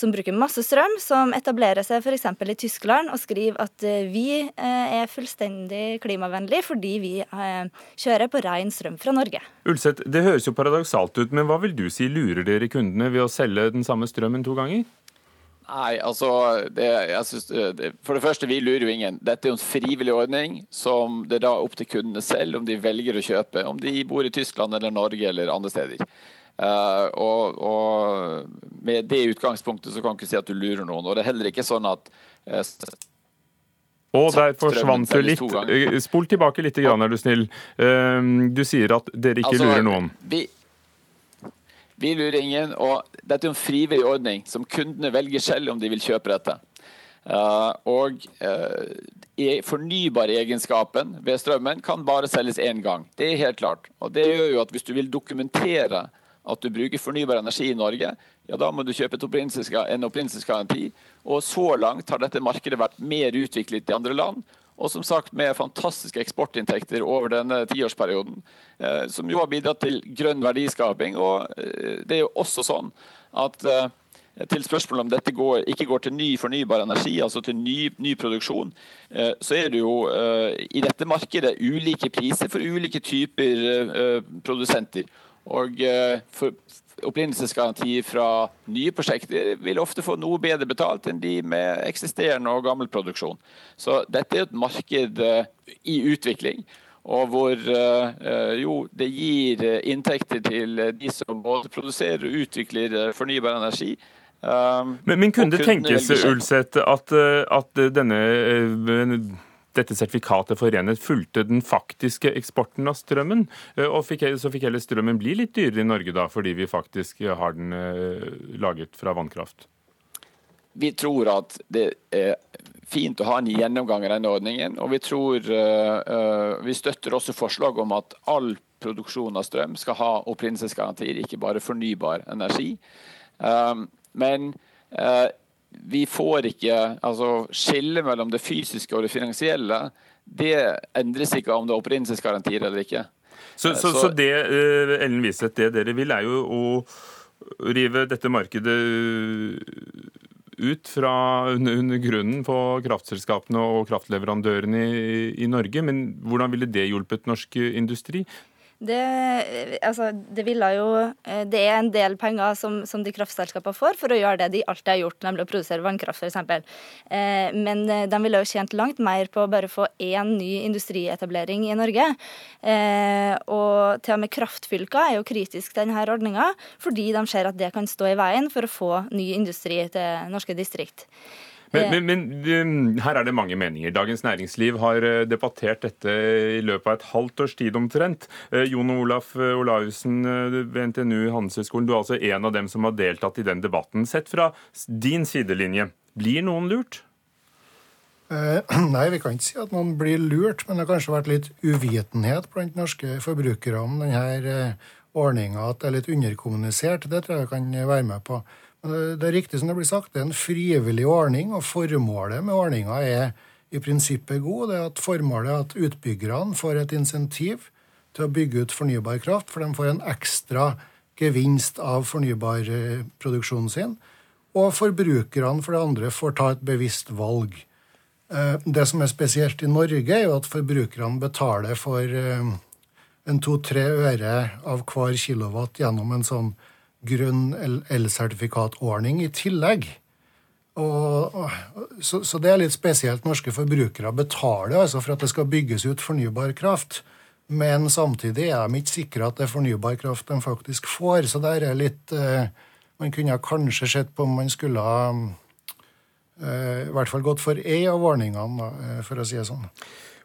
som bruker masse strøm, som etablerer seg f.eks. i Tyskland og skriver at vi er fullstendig klimavennlige fordi vi kjører på ren strøm fra Norge. Ulseth, det høres jo paradoksalt ut, men hva vil du si, lurer dere kundene ved å selge den samme strømmen to ganger? Nei, altså det, synes, det, For det første, vi lurer jo ingen. Dette er jo en frivillig ordning som det er da opp til kundene selv om de velger å kjøpe. Om de bor i Tyskland eller Norge eller andre steder. Uh, og, og, Med det utgangspunktet så kan du ikke si at du lurer noen. Og det er heller ikke sånn at og der forsvant du litt. Eh, spol tilbake litt, er du snill. Du sier at dere ikke altså, lurer noen. Vi, vi lurer ingen, og dette er en frivillig ordning som kundene velger selv om de vil kjøpe dette. Og fornybare egenskapen ved strømmen kan bare selges én gang. Det er helt klart. Og det gjør jo at hvis du vil dokumentere at du bruker fornybar energi i Norge, ja da må du kjøpe en opprinnelsesgaranti. Og så langt har dette markedet vært mer utviklet i andre land. Og som sagt med fantastiske eksportinntekter over denne tiårsperioden, eh, som jo har bidratt til grønn verdiskaping. Og eh, det er jo også sånn at eh, til spørsmålet om dette går, ikke går til ny fornybar energi, altså til ny, ny produksjon, så er det jo i dette markedet ulike priser for ulike typer produsenter. Og for, opprinnelsesgaranti fra nye prosjekter vil ofte få noe bedre betalt enn de med eksisterende og gammel produksjon. Så dette er et marked eh, i utvikling. Og hvor eh, jo det gir inntekter til de som både produserer og utvikler fornybar energi. Men, men kunne det tenkes, Ulseth, at, at denne dette sertifikatet for renhet fulgte den faktiske eksporten av strømmen. Eh, og fikk, så fikk heller strømmen bli litt dyrere i Norge da, fordi vi faktisk har den eh, laget fra vannkraft. vi tror at det er fint å ha en gjennomgang av denne ordningen. Og vi, tror, vi støtter også forslag om at all produksjon av strøm skal ha opprinnelsesgarantier, ikke bare fornybar energi. Men vi får ikke altså skille mellom det fysiske og det finansielle det endres ikke om det er opprinnelsesgarantier eller ikke. Så, så, så det Ellen Wiseth, det dere vil, er jo å rive dette markedet ut fra under grunnen på kraftselskapene og kraftleverandørene i, i Norge. Men hvordan ville det hjulpet norsk industri? Det, altså, det, jo, eh, det er en del penger som, som de kraftselskapene får for å gjøre det de alltid har gjort, nemlig å produsere vannkraft f.eks. Eh, men eh, de ville jo tjent langt mer på å bare få én ny industrietablering i Norge. Eh, og til og med kraftfylker er jo kritiske til denne ordninga, fordi de ser at det kan stå i veien for å få ny industri til norske distrikt. Men, men, men, um, her er det mange meninger. Dagens Næringsliv har uh, debattert dette i løpet av et halvt års tid omtrent. Uh, Jon Olaf uh, Olaussen ved NTNU Handelshøyskolen, du er altså en av dem som har deltatt i den debatten. Sett fra din sidelinje, blir noen lurt? Nei, vi kan ikke si at noen blir lurt, men det har kanskje vært litt uvitenhet blant norske forbrukere om denne ordninga, at det er litt underkommunisert. Det tror jeg kan være med på. Det er riktig som det blir sagt, det er en frivillig ordning, og formålet med ordninga er i prinsippet god. Det er at Formålet er at utbyggerne får et insentiv til å bygge ut fornybar kraft, for de får en ekstra gevinst av fornybarproduksjonen sin. Og forbrukerne for det andre får ta et bevisst valg. Eh, det som er spesielt i Norge, er jo at forbrukerne betaler for eh, en to-tre øre av hver kilowatt gjennom en sånn grønn elsertifikatordning i tillegg. Og, så, så, det er litt spesielt. Norske forbrukere betaler altså for at det skal bygges ut fornybar kraft. Men samtidig er de ikke sikre at det er fornybar kraft de faktisk får. Så der er litt eh, Man kunne kanskje sett på om man skulle ha eh, i hvert fall gått for ei av ordningene, eh, for å si det sånn.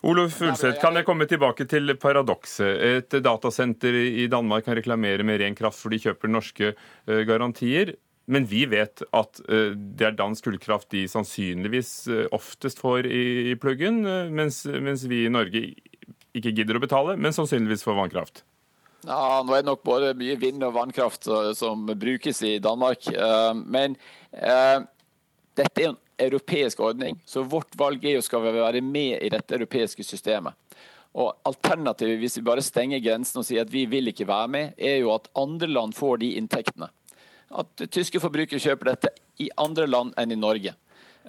Olof Ulseth, kan jeg komme tilbake til paradokset? Et datasenter i Danmark kan reklamere med ren kraft for de kjøper norske eh, garantier. Men vi vet at eh, det er dansk kullkraft de sannsynligvis eh, oftest får i pluggen, mens, mens vi i Norge ikke gidder å betale, men sannsynligvis får vannkraft. Ja, Nå er det nok både mye vind- og vannkraft som brukes i Danmark. Men dette er en europeisk ordning, så vårt valg er jo skal vi være med i dette europeiske systemet. Og Alternativet hvis vi bare stenger grensen og sier at vi vil ikke være med, er jo at andre land får de inntektene. At tyske forbrukere kjøper dette i andre land enn i Norge.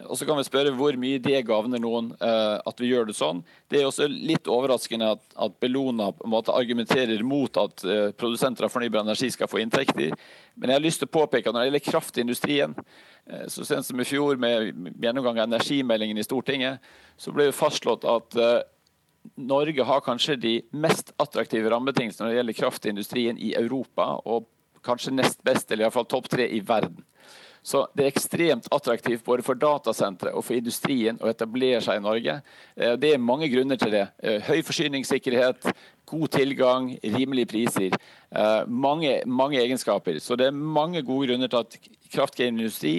Og så kan vi spørre hvor mye det gagner noen uh, at vi gjør det sånn. Det er også litt overraskende at, at Bellona på en måte argumenterer mot at uh, produsenter av fornybar energi skal få inntekter. Men jeg har lyst til å påpeke at når det gjelder kraftindustrien, så sent som i fjor med gjennomgang av energimeldingen i Stortinget, så ble det fastslått at Norge har kanskje de mest attraktive rammebetingelsene når det gjelder kraftindustrien i Europa, og kanskje nest best, eller iallfall topp tre i verden. Så det er ekstremt attraktivt både for datasentre og for industrien å etablere seg i Norge. Eh, det er mange grunner til det. Eh, høy forsyningssikkerhet, god tilgang, rimelige priser. Eh, mange, mange egenskaper. Så det er mange gode grunner til at kraftkrevende industri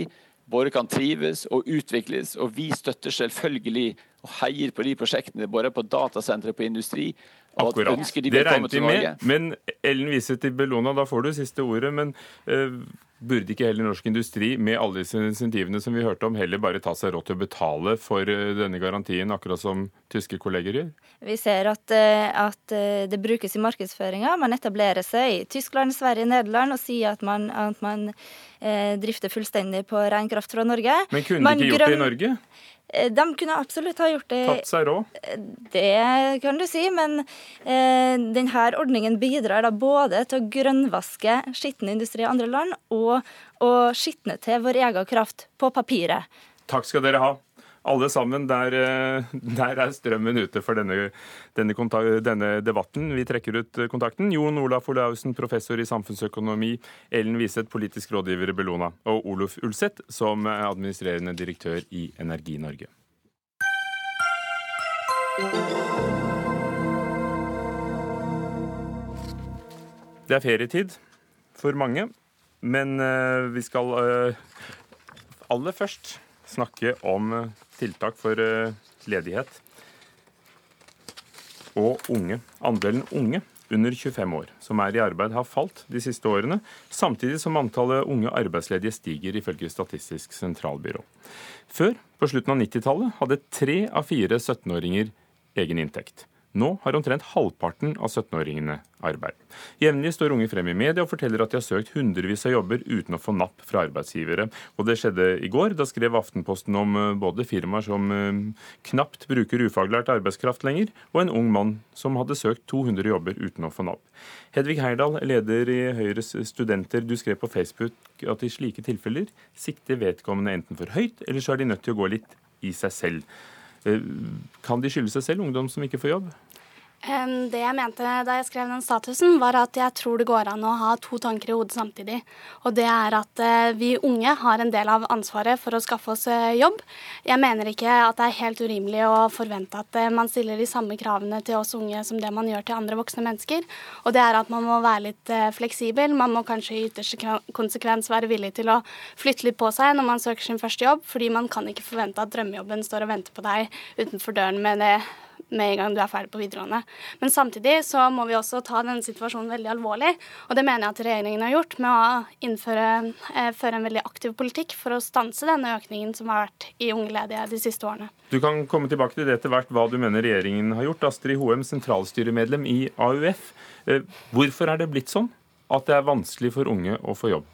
både kan trives og utvikles. Og vi støtter selvfølgelig og heier på de prosjektene både på datasentre på industri. Akkurat. det regnet vi med. Men Ellen viser til Bellona, da får du siste ordet. Men uh, Burde ikke heller norsk industri, med alle disse insentivene som vi hørte om, heller bare ta seg råd til å betale for uh, denne garantien, akkurat som tyske kolleger gjør? Vi ser at, uh, at det brukes i markedsføringa. Man etablerer seg i Tyskland, Sverige, Nederland og sier at man, at man eh, drifter fullstendig på ren kraft fra Norge. Men kunne man de ikke gjort det i Norge? De kunne absolutt ha gjort det. Tatt seg råd? Det kan du si, men eh, denne ordningen bidrar da både til å grønnvaske skitten industri i andre land, og å skitne til vår egen kraft på papiret. Takk skal dere ha alle sammen, der, eh, der, er strømmen ute for denne, denne, denne, debatten. Vi trekker ut kontakten. Jon Olaf Olaussen, professor i samfunnsøkonomi, Ellen Wiseth, politisk rådgiver i Bellona, og Olof Ulseth, som er administrerende direktør i Energi Norge. Det er ferietid for mange, men eh, vi skal eh, aller først snakke om tiltak for eh, ledighet og unge. Andelen unge under 25 år som er i arbeid, har falt de siste årene, samtidig som antallet unge arbeidsledige stiger, ifølge Statistisk sentralbyrå. Før, på slutten av 90-tallet, hadde tre av fire 17-åringer egen inntekt. Nå har omtrent halvparten av 17-åringene arbeid. Jevnlig står unge frem i media og forteller at de har søkt hundrevis av jobber uten å få napp fra arbeidsgivere. Og det skjedde i går. Da skrev Aftenposten om eh, både firmaer som eh, knapt bruker ufaglært arbeidskraft lenger, og en ung mann som hadde søkt 200 jobber uten å få napp. Hedvig Heyerdahl, leder i Høyres studenter, du skrev på Facebook at i slike tilfeller sikter vedkommende enten for høyt, eller så er de nødt til å gå litt i seg selv. Eh, kan de skylde seg selv, ungdom som ikke får jobb? Det jeg mente da jeg skrev den statusen, var at jeg tror det går an å ha to tanker i hodet samtidig. Og det er at eh, vi unge har en del av ansvaret for å skaffe oss eh, jobb. Jeg mener ikke at det er helt urimelig å forvente at eh, man stiller de samme kravene til oss unge som det man gjør til andre voksne mennesker. Og det er at man må være litt fleksibel. Man må kanskje i ytterste konsekvens være villig til å flytte litt på seg når man søker sin første jobb, fordi man kan ikke forvente at drømmejobben står og venter på deg utenfor døren med det med en gang du er ferdig på videregående. Men samtidig så må vi også ta denne situasjonen veldig alvorlig. Og det mener jeg at regjeringen har gjort med å innføre eh, føre en veldig aktiv politikk for å stanse denne økningen som har vært i unge ledige de siste årene. Du kan komme tilbake til det etter hvert hva du mener regjeringen har gjort. Astrid Hoem, sentralstyremedlem i AUF. Eh, hvorfor er det blitt sånn at det er vanskelig for unge å få jobb?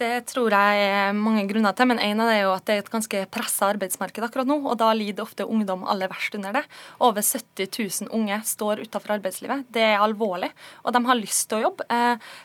Det tror jeg er mange grunner til, men en av det er jo at det er et ganske pressa arbeidsmarked akkurat nå, og da lider ofte ungdom aller verst under det. Over 70 000 unge står utenfor arbeidslivet. Det er alvorlig, og de har lyst til å jobbe.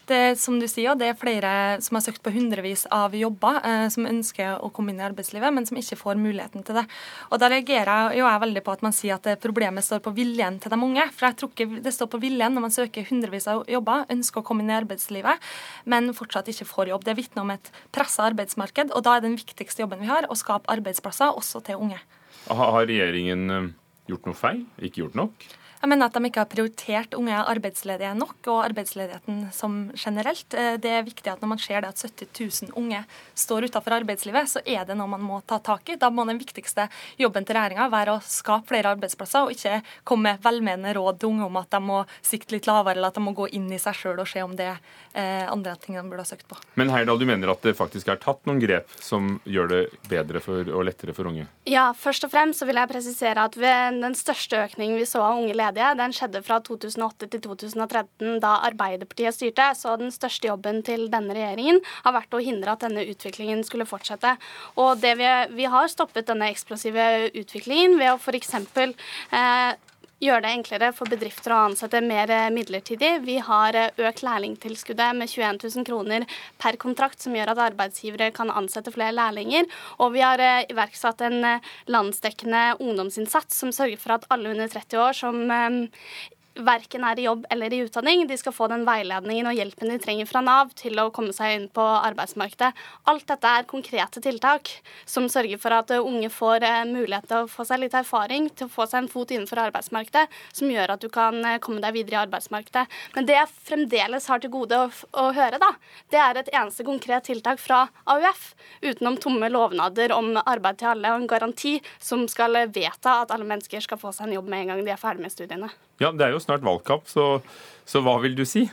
Det det, som du sier, det er flere som har søkt på hundrevis av jobber, eh, som ønsker å komme inn i arbeidslivet, men som ikke får muligheten til det. Og Da reagerer jo jeg veldig på at man sier at problemet står på viljen til de unge. For jeg tror ikke det står på viljen når man søker hundrevis av jobber, ønsker å komme inn i arbeidslivet, men fortsatt ikke får jobb. Det vitner om et pressa arbeidsmarked, og da er den viktigste jobben vi har, å skape arbeidsplasser også til unge. Har regjeringen eh, gjort noe feil? Ikke gjort nok? Jeg mener at de ikke har prioritert unge arbeidsledige nok, og arbeidsledigheten som generelt. Eh, det er viktig at når man ser det at 70 000 unge står utenfor arbeidslivet, så er det noe man må ta tak i. Da må den viktigste jobben til regjeringa være å skape flere arbeidsplasser, og ikke komme med velmenende råd til unge om at de må sikte litt lavere, eller at de må gå inn i seg sjøl og se om det er eh, andre ting de burde ha søkt på. Men Heyerdahl, du mener at det faktisk er tatt noen grep som gjør det bedre for, og lettere for unge? Ja, først og fremst så vil jeg presisere at ved den største økningen vi så av unge ledige, ledige den skjedde fra 2008 til 2013, da Arbeiderpartiet styrte. Så den største jobben til denne regjeringen har vært å hindre at denne utviklingen skulle fortsette. Og vi, vi, har stoppet denne eksplosive utviklingen ved å f.eks. Eh, gjøre det enklere for bedrifter å ansette mer midlertidig. Vi har eh, økt lærlingtilskuddet med 21 000 kroner per kontrakt, som gjør at arbeidsgivere kan ansette flere lærlinger. Og vi har eh, iverksatt en eh, landsdekkende ungdomsinnsats som sørger for at alle under 30 år som verken er i jobb eller i utdanning. De skal få den veiledningen og hjelpen de trenger fra Nav til å komme seg inn på arbeidsmarkedet. Alt dette er konkrete tiltak som sørger for at unge får eh, mulighet til å få seg litt erfaring, til å få seg en fot innenfor arbeidsmarkedet, som gjør at du kan eh, komme deg videre i arbeidsmarkedet. Men det jeg fremdeles har til gode å, å høre, da, det er et eneste konkret tiltak fra AUF, utenom tomme lovnader om arbeid til alle og en garanti som skal vedta at alle mennesker skal få seg en jobb med en gang de er ferdig med studiene. Ja, Det er jo snart valgkamp, så, så hva vil du si?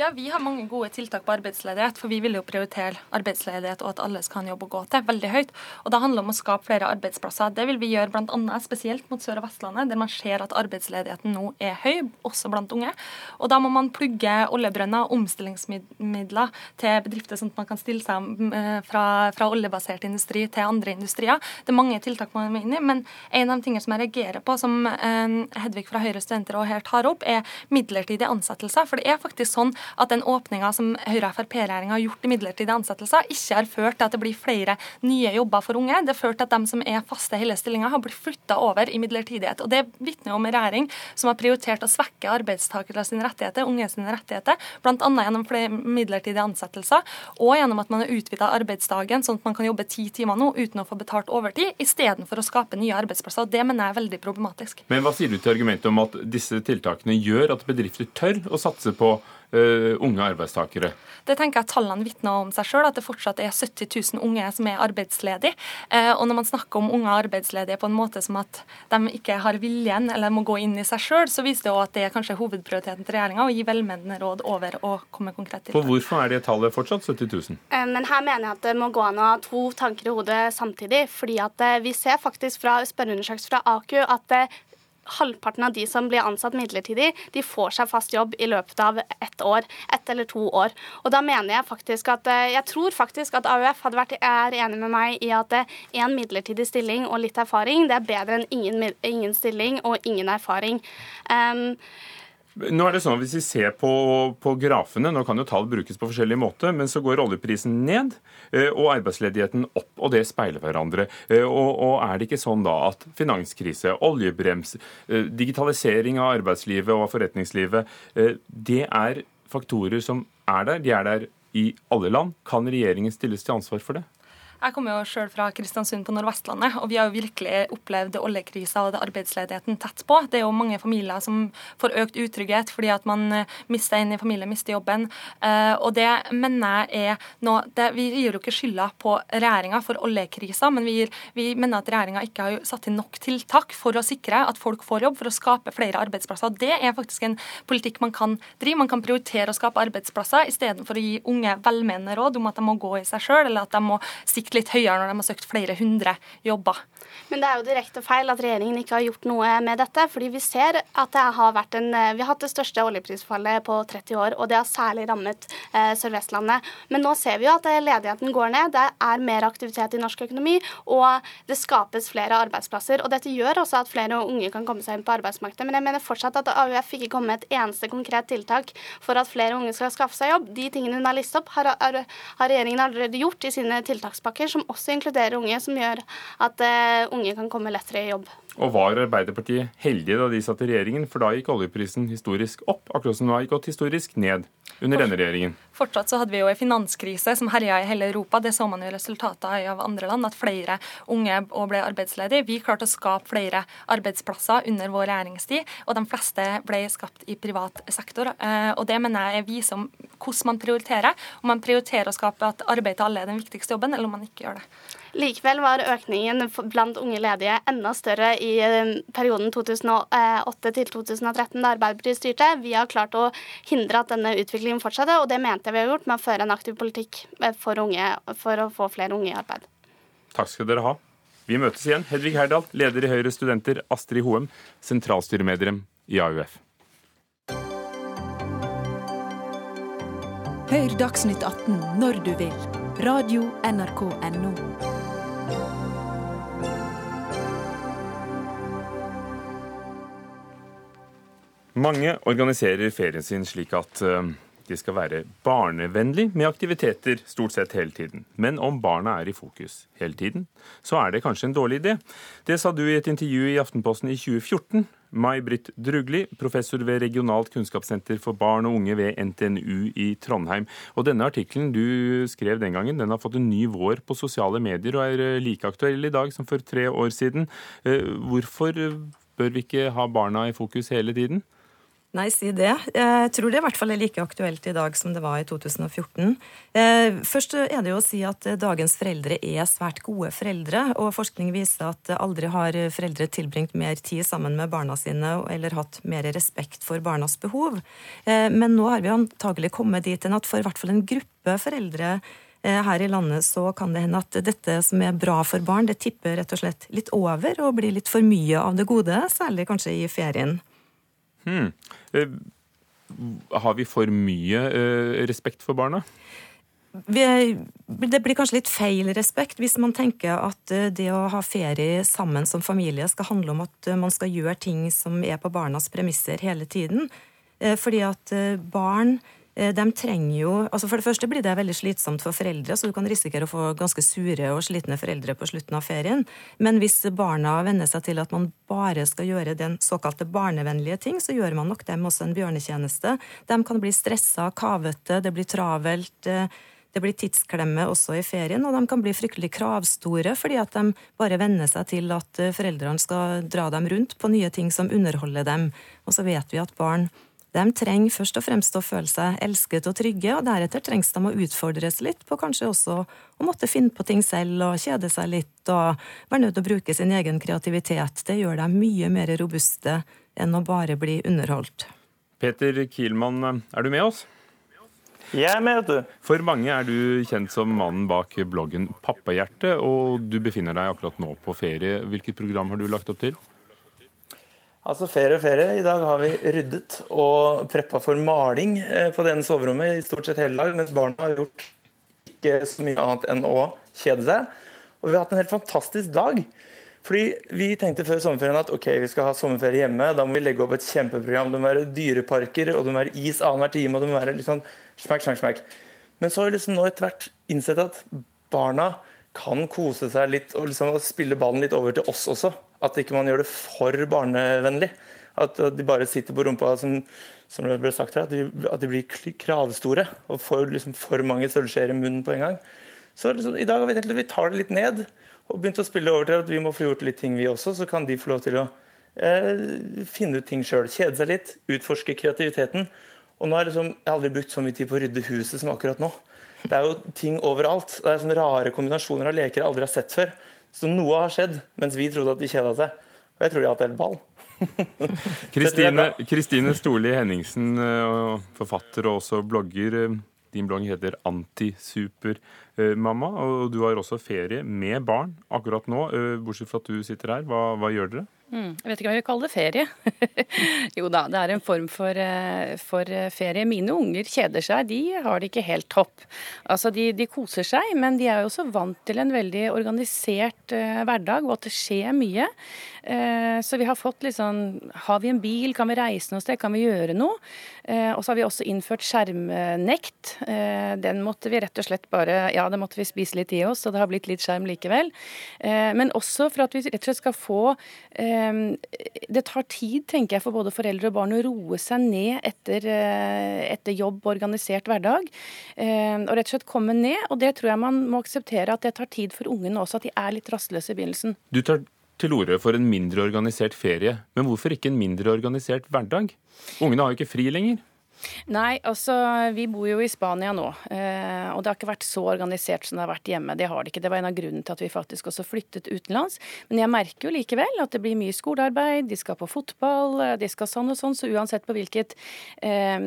Ja, Vi har mange gode tiltak på arbeidsledighet, for vi vil jo prioritere arbeidsledighet og at alle skal ha en jobb å gå til, veldig høyt. Og Det handler om å skape flere arbeidsplasser. Det vil vi gjøre bl.a. spesielt mot Sør- og Vestlandet, der man ser at arbeidsledigheten nå er høy, også blant unge. Og Da må man plugge oljebrønner og omstillingsmidler til bedrifter, sånn at man kan stille seg eh, fra, fra oljebasert industri til andre industrier. Det er mange tiltak man må inn i, men en av de tingene som jeg reagerer på, som eh, Hedvig fra Høyre studenter og her tar opp, er midlertidige ansettelser. For det er faktisk sånn at den åpninga som Høyre-Frp-regjeringa har gjort i midlertidige ansettelser, ikke har ført til at det blir flere nye jobber for unge. Det har ført til at de som er faste hele stillinger, har blitt flytta over i midlertidighet. Og Det vitner om en regjering som har prioritert å svekke arbeidstakere sine rettigheter, unge sine rettigheter, bl.a. gjennom flere midlertidige ansettelser, og gjennom at man har utvida arbeidsdagen sånn at man kan jobbe ti timer nå uten å få betalt overtid, istedenfor å skape nye arbeidsplasser. og Det mener jeg er veldig problematisk. Men hva sier du til argumentet om at disse tiltakene gjør at bedrifter tør å satse på uh, unge arbeidstakere? Det tenker jeg Tallene vitner om seg sjøl, at det fortsatt er 70 000 unge som er arbeidsledige. Uh, og når man snakker om unge arbeidsledige på en måte som at de ikke har viljen eller må gå inn i seg sjøl, så viser det òg at det er kanskje hovedprioriteten til regjeringa å gi velmenende råd over å komme konkret til. For hvorfor er det tallet fortsatt 70 000? Men her mener jeg at det må gå an å ha to tanker i hodet samtidig. fordi at vi ser faktisk fra spørreundersøkelser fra AKU at halvparten av de som blir ansatt midlertidig, de får seg fast jobb i løpet av ett år. Ett eller to år. Og da mener jeg faktisk at eh, Jeg tror faktisk at AUF vært, er enig med meg i at én eh, midlertidig stilling og litt erfaring, det er bedre enn ingen, ingen stilling og ingen erfaring. Um, nå er det sånn at Hvis vi ser på, på, grafene, nå kan jo tall brukes på forskjellig måte, men så går oljeprisen ned eh, og arbeidsledigheten opp, og det speiler hverandre. Eh, og, og er det ikke sånn da at finanskrise, oljebrems, eh, digitalisering av arbeidslivet og forretningslivet, det er faktorer som er der? De er der i alle land. Kan regjeringen stilles til ansvar for det? Jeg kommer jo selv fra Kristiansund på Nordvestlandet, og vi har jo virkelig opplevd oljekrisa og arbeidsledigheten tett på. Det er jo mange familier som får økt utrygghet fordi at man eh, mister en i familien, mister jobben. Eh, og det mener jeg er noe Vi gir jo ikke skylda på regjeringa for oljekrisa, men vi, vi mener at regjeringa ikke har satt inn nok tiltak for å sikre at folk får jobb, for å skape flere arbeidsplasser. Det er faktisk en politikk man kan drive. Man kan prioritere å skape arbeidsplasser istedenfor å gi unge velmenende råd om at de må gå i seg sjøl, eller at de må sikte litt høyere når de har søkt flere hundre jobber. Men det er jo direkte feil at regjeringen ikke har gjort noe med dette. fordi vi ser at det har vært en eh, Vi har hatt det største oljeprisfallet på 30 år, og det har særlig rammet eh, Sør-Vestlandet. Men nå ser vi jo at eh, ledigheten går ned, det er mer aktivitet i norsk økonomi, og det skapes flere arbeidsplasser. Og dette gjør også at flere unge kan komme seg inn på arbeidsmarkedet. Men jeg mener fortsatt at AUF ikke kommer med et eneste konkret tiltak for at flere unge skal skaffe seg jobb. De tingene hun har listet opp, har, har, har regjeringen allerede gjort i sine tiltakspakker, som også inkluderer unge, som gjør at uh, unge kan komme lettere i jobb. Og var Arbeiderpartiet heldige da de satt i regjeringen, for da gikk oljeprisen historisk opp, akkurat som den har gått historisk ned under denne regjeringen? Fortsatt så hadde vi jo en finanskrise som herja i hele Europa. Det så man jo resultatet av andre land, at flere unge ble arbeidsledige. Vi klarte å skape flere arbeidsplasser under vår regjeringstid, og de fleste ble skapt i privat sektor. Eh, og det mener jeg viser om hvordan man prioriterer. Om man prioriterer å skape at arbeid til alle er den viktigste jobben, eller om man ikke gjør det. Likevel var økningen blant unge ledige enda større i eh, perioden 2008 til 2013, da Arbeiderpartiet styrte. Vi har klart å hindre at denne utviklingen fortsatte, og det mente jeg vi har gjort med å føre en aktiv politikk eh, for, unge, for å få flere unge i arbeid. Takk skal dere ha. Vi møtes igjen. Hedvig Herdal, leder i Høyre Studenter, Astrid Hoem, sentralstyremedlem i AUF. Hør Dagsnytt 18 når du vil. Radio NRK Radio.nrk.no. Mange organiserer ferien sin slik at eh, de skal være barnevennlig med aktiviteter stort sett hele tiden. Men om barna er i fokus hele tiden, så er det kanskje en dårlig idé. Det sa du i et intervju i Aftenposten i 2014. May-Britt Drugli, professor ved Regionalt kunnskapssenter for barn og unge ved NTNU i Trondheim. Og denne artikkelen du skrev den gangen, den har fått en ny vår på sosiale medier og er eh, like aktuell i dag som for tre år siden. Eh, hvorfor bør vi ikke ha barna i fokus hele tiden? Nei, si det. Jeg tror det i hvert fall er like aktuelt i dag som det var i 2014. Eh, først er det jo å si at dagens foreldre er svært gode foreldre, og forskning viser at aldri har foreldre tilbringt mer tid sammen med barna sine eller hatt mer respekt for barnas behov. Eh, men nå har vi antagelig kommet dit at for i hvert fall en gruppe foreldre eh, her i landet så kan det hende at dette som er bra for barn, det tipper rett og slett litt over og blir litt for mye av det gode, særlig kanskje i ferien. Hmm. Eh, har vi for mye eh, respekt for barna? det blir kanskje litt feil respekt hvis man tenker at eh, det å ha ferie sammen som familie skal handle om at man skal gjøre ting som er på barnas premisser hele tiden. Fordi at barn de trenger jo altså For det første blir det veldig slitsomt for foreldre, så du kan risikere å få ganske sure og slitne foreldre på slutten av ferien. Men hvis barna venner seg til at man bare skal gjøre den såkalte barnevennlige ting, så gjør man nok dem også en bjørnetjeneste. De kan bli stressa, kavete, det blir travelt. Eh, det blir tidsklemme også i ferien, og de kan bli fryktelig kravstore fordi at de bare venner seg til at eh, foreldrene skal dra dem rundt på nye ting som underholder dem. Og så vet vi at barn De trenger først og fremst å føle seg elsket og trygge, og deretter trengs de å utfordres litt på kanskje også å måtte finne på ting selv og kjede seg litt og være nødt til å bruke sin egen kreativitet. Det gjør dem mye mer robuste enn å bare bli underholdt. Peter Kielmann, er du med oss? Jeg er med, vet du. For mange er du kjent som mannen bak bloggen Pappahjerte, og du befinner deg akkurat nå på ferie. Hvilket program har du lagt opp til? Altså ferie og ferie. I dag har vi ryddet og preppa for maling eh, på det ene soverommet i stort sett hele dag, mens barna har gjort ikke så mye annet enn å kjede seg. Og vi har hatt en helt fantastisk dag. Fordi Vi tenkte før sommerferien at ok, vi skal ha sommerferie hjemme. Da må vi legge opp et kjempeprogram. Det må være dyreparker, og det må være is annenhver time. og det må være liksom smekk, smekk, smekk. Men så har vi liksom nå etter hvert innsett at barna kan kose seg litt og liksom spille ballen litt over til oss også. At ikke man gjør det for barnevennlig. At de bare sitter på rumpa, som, som det ble sagt her, at de, at de blir kravstore og får liksom for mange sølvskjeer i munnen på en gang. Så liksom, i dag har vi tenkt at vi tar det litt ned og begynt å spille over til at vi må få gjort litt ting, vi også. Så kan de få lov til å eh, finne ut ting sjøl. Kjede seg litt, utforske kreativiteten. Og nå har jeg, liksom, jeg har aldri brukt så mye tid på å rydde huset som akkurat nå. Det er jo ting overalt. Det er sånne rare kombinasjoner av leker jeg aldri har sett før. Så noe har skjedd mens vi trodde at de kjeda seg. Og jeg tror de har hatt helt ball. Kristine Storli Henningsen, eh, forfatter og også blogger. Eh, din blogg heter Antisupermamma, og du har også ferie med barn akkurat nå. Eh, bortsett fra at du sitter her, hva, hva gjør dere? Mm, jeg vet ikke hva jeg vil kalle det ferie. jo da, det er en form for, eh, for, eh, ferie. Mine unger kjeder seg, de har det ikke helt topp. Altså, de, de koser seg, men de er jo også vant til en veldig organisert uh, hverdag, og at det skjer mye. Uh, så vi har fått litt sånn Har vi en bil, kan vi reise noe sted, kan vi gjøre noe? Uh, og så har vi også innført skjermnekt. den måtte vi rett og slett bare Ja, det måtte vi spise litt i oss, så det har blitt litt skjerm likevel. men også for at vi rett og slett skal få Ehm, det tar tid, tenker jeg, for både foreldre og barn å roe seg ned etter, eh, etter jobb og organisert hverdag. Og rett og slett komme ned. Og det tror jeg man må akseptere at det tar tid for ungene også, at de er litt rastløse i begynnelsen. Du tar til orde for en mindre organisert ferie, men hvorfor ikke en mindre organisert hverdag? Ungene har jo ikke fri lenger. Nei, altså vi bor jo i Spania nå. Eh, og det har ikke vært så organisert som det har vært hjemme. Det har det ikke. Det var en av grunnene til at vi faktisk også flyttet utenlands. Men jeg merker jo likevel at det blir mye skolearbeid, de skal på fotball, eh, de skal sånn og sånn. Så uansett på hvilket eh,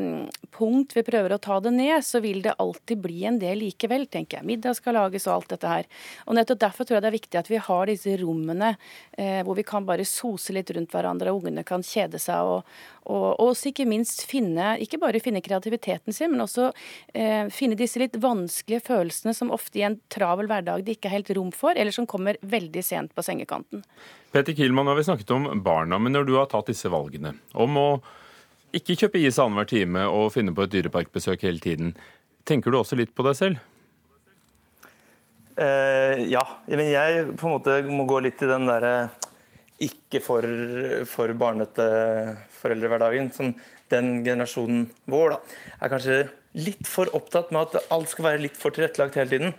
punkt vi prøver å ta det ned, så vil det alltid bli en del likevel, tenker jeg. Middag skal lages og alt dette her. Og nettopp derfor tror jeg det er viktig at vi har disse rommene eh, hvor vi kan bare sose litt rundt hverandre, og ungene kan kjede seg og, og, og også ikke minst finne, ikke bare finne kreativiteten sin, men også eh, finne disse litt vanskelige følelsene som ofte i en travel hverdag det ikke er helt rom for, eller som kommer veldig sent på sengekanten. Peter Kielmann, nå har vi snakket om barna, men når du har tatt disse valgene om å ikke kjøpe is annenhver time og finne på et dyreparkbesøk hele tiden, tenker du også litt på deg selv? Uh, ja, men jeg på en måte må gå litt i den derre ikke for, for barnete foreldrehverdagen. Som den generasjonen vår da, er kanskje litt for opptatt med at alt skal være litt for tilrettelagt hele tiden.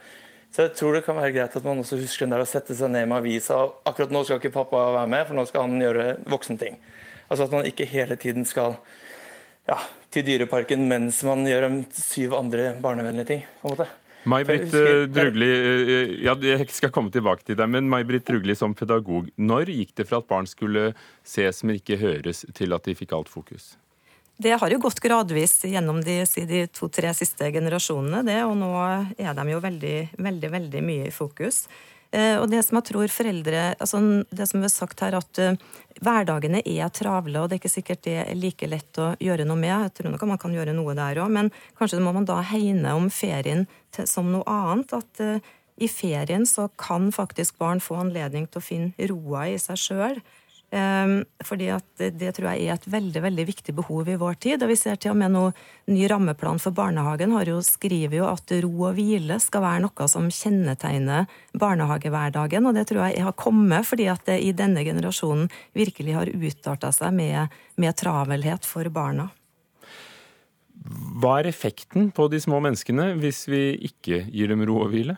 Så jeg tror det kan være greit at man også husker den der å sette seg ned med avisa. Akkurat nå skal ikke pappa være med, for nå skal han gjøre voksenting. Altså at man ikke hele tiden skal ja, til Dyreparken mens man gjør syv andre barnevennlige ting. på en måte. May-Britt Drugli, eh, ja, jeg skal komme tilbake til deg, men May-Britt Drugli som pedagog. Når gikk det fra at barn skulle ses, men ikke høres, til at de fikk alt fokus? Det har jo gått gradvis gjennom de, de to-tre siste generasjonene, det, og nå er de jo veldig, veldig, veldig mye i fokus. Eh, og det som jeg tror foreldre altså Det som har sagt her, at uh, hverdagene er travle, og det er ikke sikkert det er like lett å gjøre noe med. Jeg tror nok man kan gjøre noe der òg, men kanskje må man da hegne om ferien til, som noe annet. At uh, i ferien så kan faktisk barn få anledning til å finne roa i seg sjøl. Ehm, fordi at det tror jeg er et veldig veldig viktig behov i vår tid. Og vi ser til og med nå ny rammeplan for barnehagen har jo, skriver jo at ro og hvile skal være noe som kjennetegner barnehagehverdagen. Og det tror jeg har kommet fordi at det i denne generasjonen virkelig har utarta seg med, med travelhet for barna. Hva er effekten på de små menneskene hvis vi ikke gir dem ro og hvile?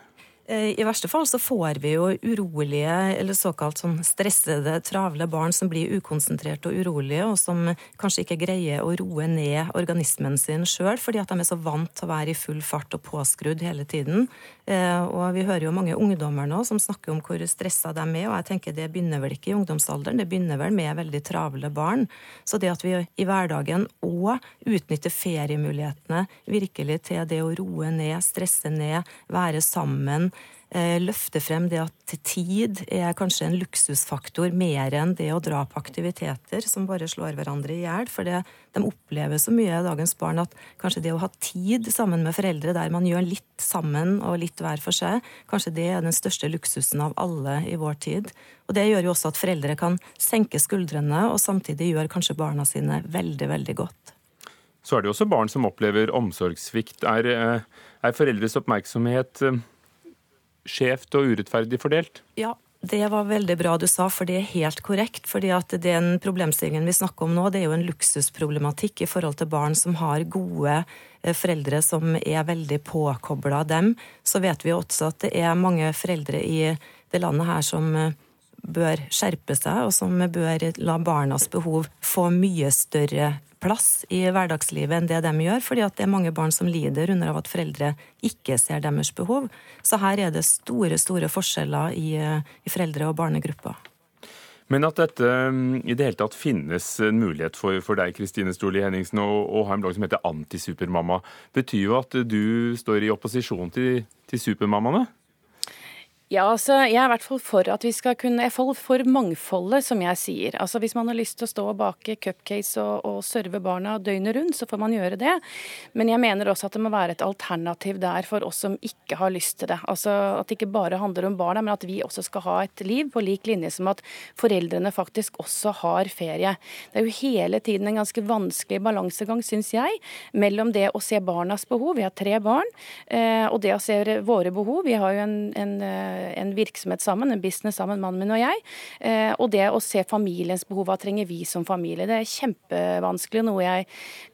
Eh, I verste fall så får vi jo urolige eller såkalt sånn stressede, travle barn som blir ukonsentrerte og urolige, og som kanskje ikke greier å roe ned organismen sin sjøl, fordi at de er så vant til å være i full fart og påskrudd hele tiden. Eh, og vi hører jo mange ungdommer nå som snakker om hvor stressa de er, og jeg tenker det begynner vel ikke i ungdomsalderen, det begynner vel med veldig travle barn. Så det at vi i hverdagen òg utnytter feriemulighetene virkelig til det å roe ned, stresse ned, være sammen, løfte frem det at tid er kanskje en luksusfaktor mer enn det å dra på aktiviteter som bare slår hverandre i hjel. For det, de opplever så mye dagens barn at kanskje det å ha tid sammen med foreldre der man gjør litt sammen og litt hver for seg, kanskje det er den største luksusen av alle i vår tid. Og det gjør jo også at foreldre kan senke skuldrene og samtidig gjør kanskje barna sine veldig, veldig godt. Så er det jo også barn som opplever omsorgssvikt. Er, eh, er foreldres oppmerksomhet eh, skjevt og urettferdig fordelt? Ja, det var veldig bra du sa, for det er helt korrekt. fordi at Den problemstillingen vi snakker om nå, det er jo en luksusproblematikk i forhold til barn som har gode eh, foreldre som er veldig påkobla dem. Så vet vi også at det er mange foreldre i det landet her som eh, bør skjerpe seg, og som bør la barnas behov få mye større plass i hverdagslivet enn det de gjør, fordi at det er mange barn som lider under av at foreldre ikke ser deres behov. Så her er det store, store forskjeller i, i foreldre- og barnegrupper. Men at dette i det hele tatt finnes en mulighet for, for deg Kristine Storli Henningsen, å ha en blogg som heter Antisupermamma, betyr jo at du står i opposisjon til, til supermammaene? Ja, altså, Jeg er i hvert fall for at vi skal kunne, jeg er for mangfoldet, som jeg sier. Altså, Hvis man har lyst til å stå og bake cupcakes og, og serve barna døgnet rundt, så får man gjøre det. Men jeg mener også at det må være et alternativ der for oss som ikke har lyst til det. Altså At det ikke bare handler om barna, men at vi også skal ha et liv på lik linje som at foreldrene faktisk også har ferie. Det er jo hele tiden en ganske vanskelig balansegang, syns jeg, mellom det å se barnas behov, vi har tre barn, eh, og det å se våre behov. Vi har jo en, en eh, en virksomhet sammen, en business sammen, mannen min og jeg. Eh, og det å se familiens behov, hva trenger vi som familie. Det er kjempevanskelig, noe jeg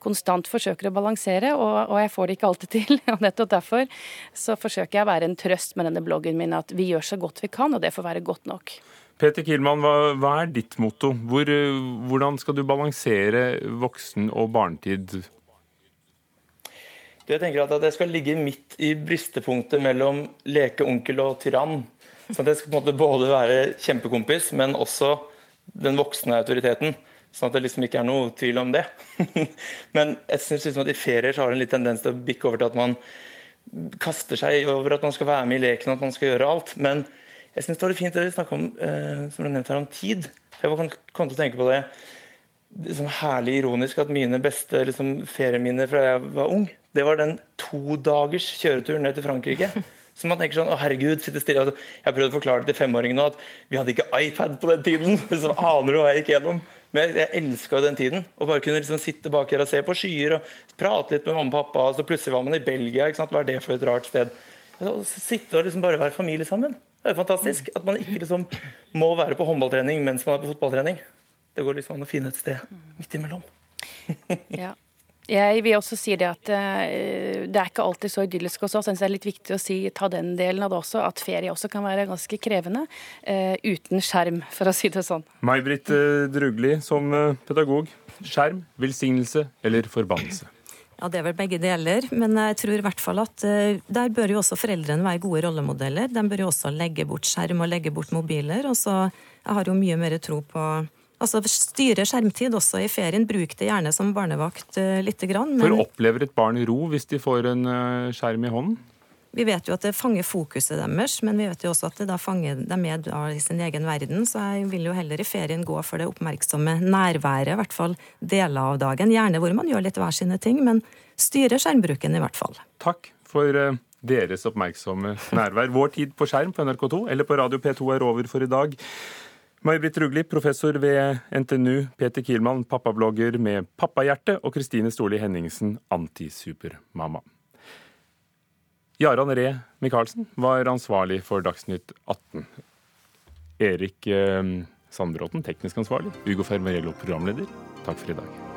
konstant forsøker å balansere, og, jeg får det ikke alltid til. Og nettopp derfor så forsøker jeg å være en trøst med denne bloggen min, at vi gjør så godt vi kan, og det får være godt nok. Peter Kielmann, hva, hva er ditt motto? Hvor, hvordan skal du balansere voksen- og barnetid jeg tenker at jeg skal ligge midt i bristepunktet mellom lekeonkel og tyrann. Så at jeg skal på en måte både være kjempekompis, men også den voksne autoriteten. Sånn at det liksom ikke er noe tvil om det. men jeg synes liksom at i ferier så har det en litt tendens til å bikke over til at man kaster seg over at man skal være med i leken og at man skal gjøre alt. Men jeg syns det var fint det vi snakka om eh, som du nevnte her, om tid. Jeg kom til å tenke på det liksom herlig ironisk at mine beste liksom, ferieminner fra jeg var ung, det var den to dagers kjøreturen ned til Frankrike. Så man tenker sånn, å herregud, sitte stille. Jeg har prøvd å forklare det til femåringen nå at vi hadde ikke iPad på den tiden. Så aner du hva jeg gikk gjennom. Men jeg, jeg elska den tiden. Å bare kunne liksom sitte bak her og se på skyer og prate litt med mamma og pappa. Og så plutselig var man i Belgia. ikke sant? Hva er det for et rart sted? Så, sitte og liksom bare være familie sammen. Det er fantastisk. At man ikke liksom må være på håndballtrening mens man er på fotballtrening. Det går liksom an å finne et sted midt imellom. ja. Jeg vil også si det at uh, det er ikke alltid så idyllisk hos oss. Jeg synes det er litt viktig å si, ta den delen av det også, at ferie også kan være ganske krevende uh, uten skjerm, for å si det sånn. May-Britt uh, Drugli som pedagog. Skjerm, velsignelse eller forbannelse? Ja, Det er vel begge deler, men jeg tror i hvert fall at der bør jo også foreldrene være gode rollemodeller. De bør jo også legge bort skjerm og legge bort mobiler. og så Jeg har jo mye mer tro på Altså styre skjermtid også i ferien. Bruk det gjerne som barnevakt uh, lite grann. Men... For opplever et barn ro hvis de får en uh, skjerm i hånden? Vi vet jo at det fanger fokuset deres, men vi vet jo også at det da fanger dem med i sin egen verden. Så jeg vil jo heller i ferien gå for det oppmerksomme nærværet, i hvert fall deler av dagen. Gjerne hvor man gjør litt hver sine ting, men styre skjermbruken i hvert fall. Takk for uh, deres oppmerksomme nærvær. Vår tid på skjerm på NRK2 eller på Radio P2 er over for i dag. May-Britt Rugli, professor ved NTNU, Peter Kielmann, pappablogger med Pappahjerte, og Kristine Storli Henningsen, antisupermamma. Jaran Ree Michaelsen var ansvarlig for Dagsnytt 18. Erik eh, Sandbråten, teknisk ansvarlig. Ugo Fermarello, programleder. Takk for i dag.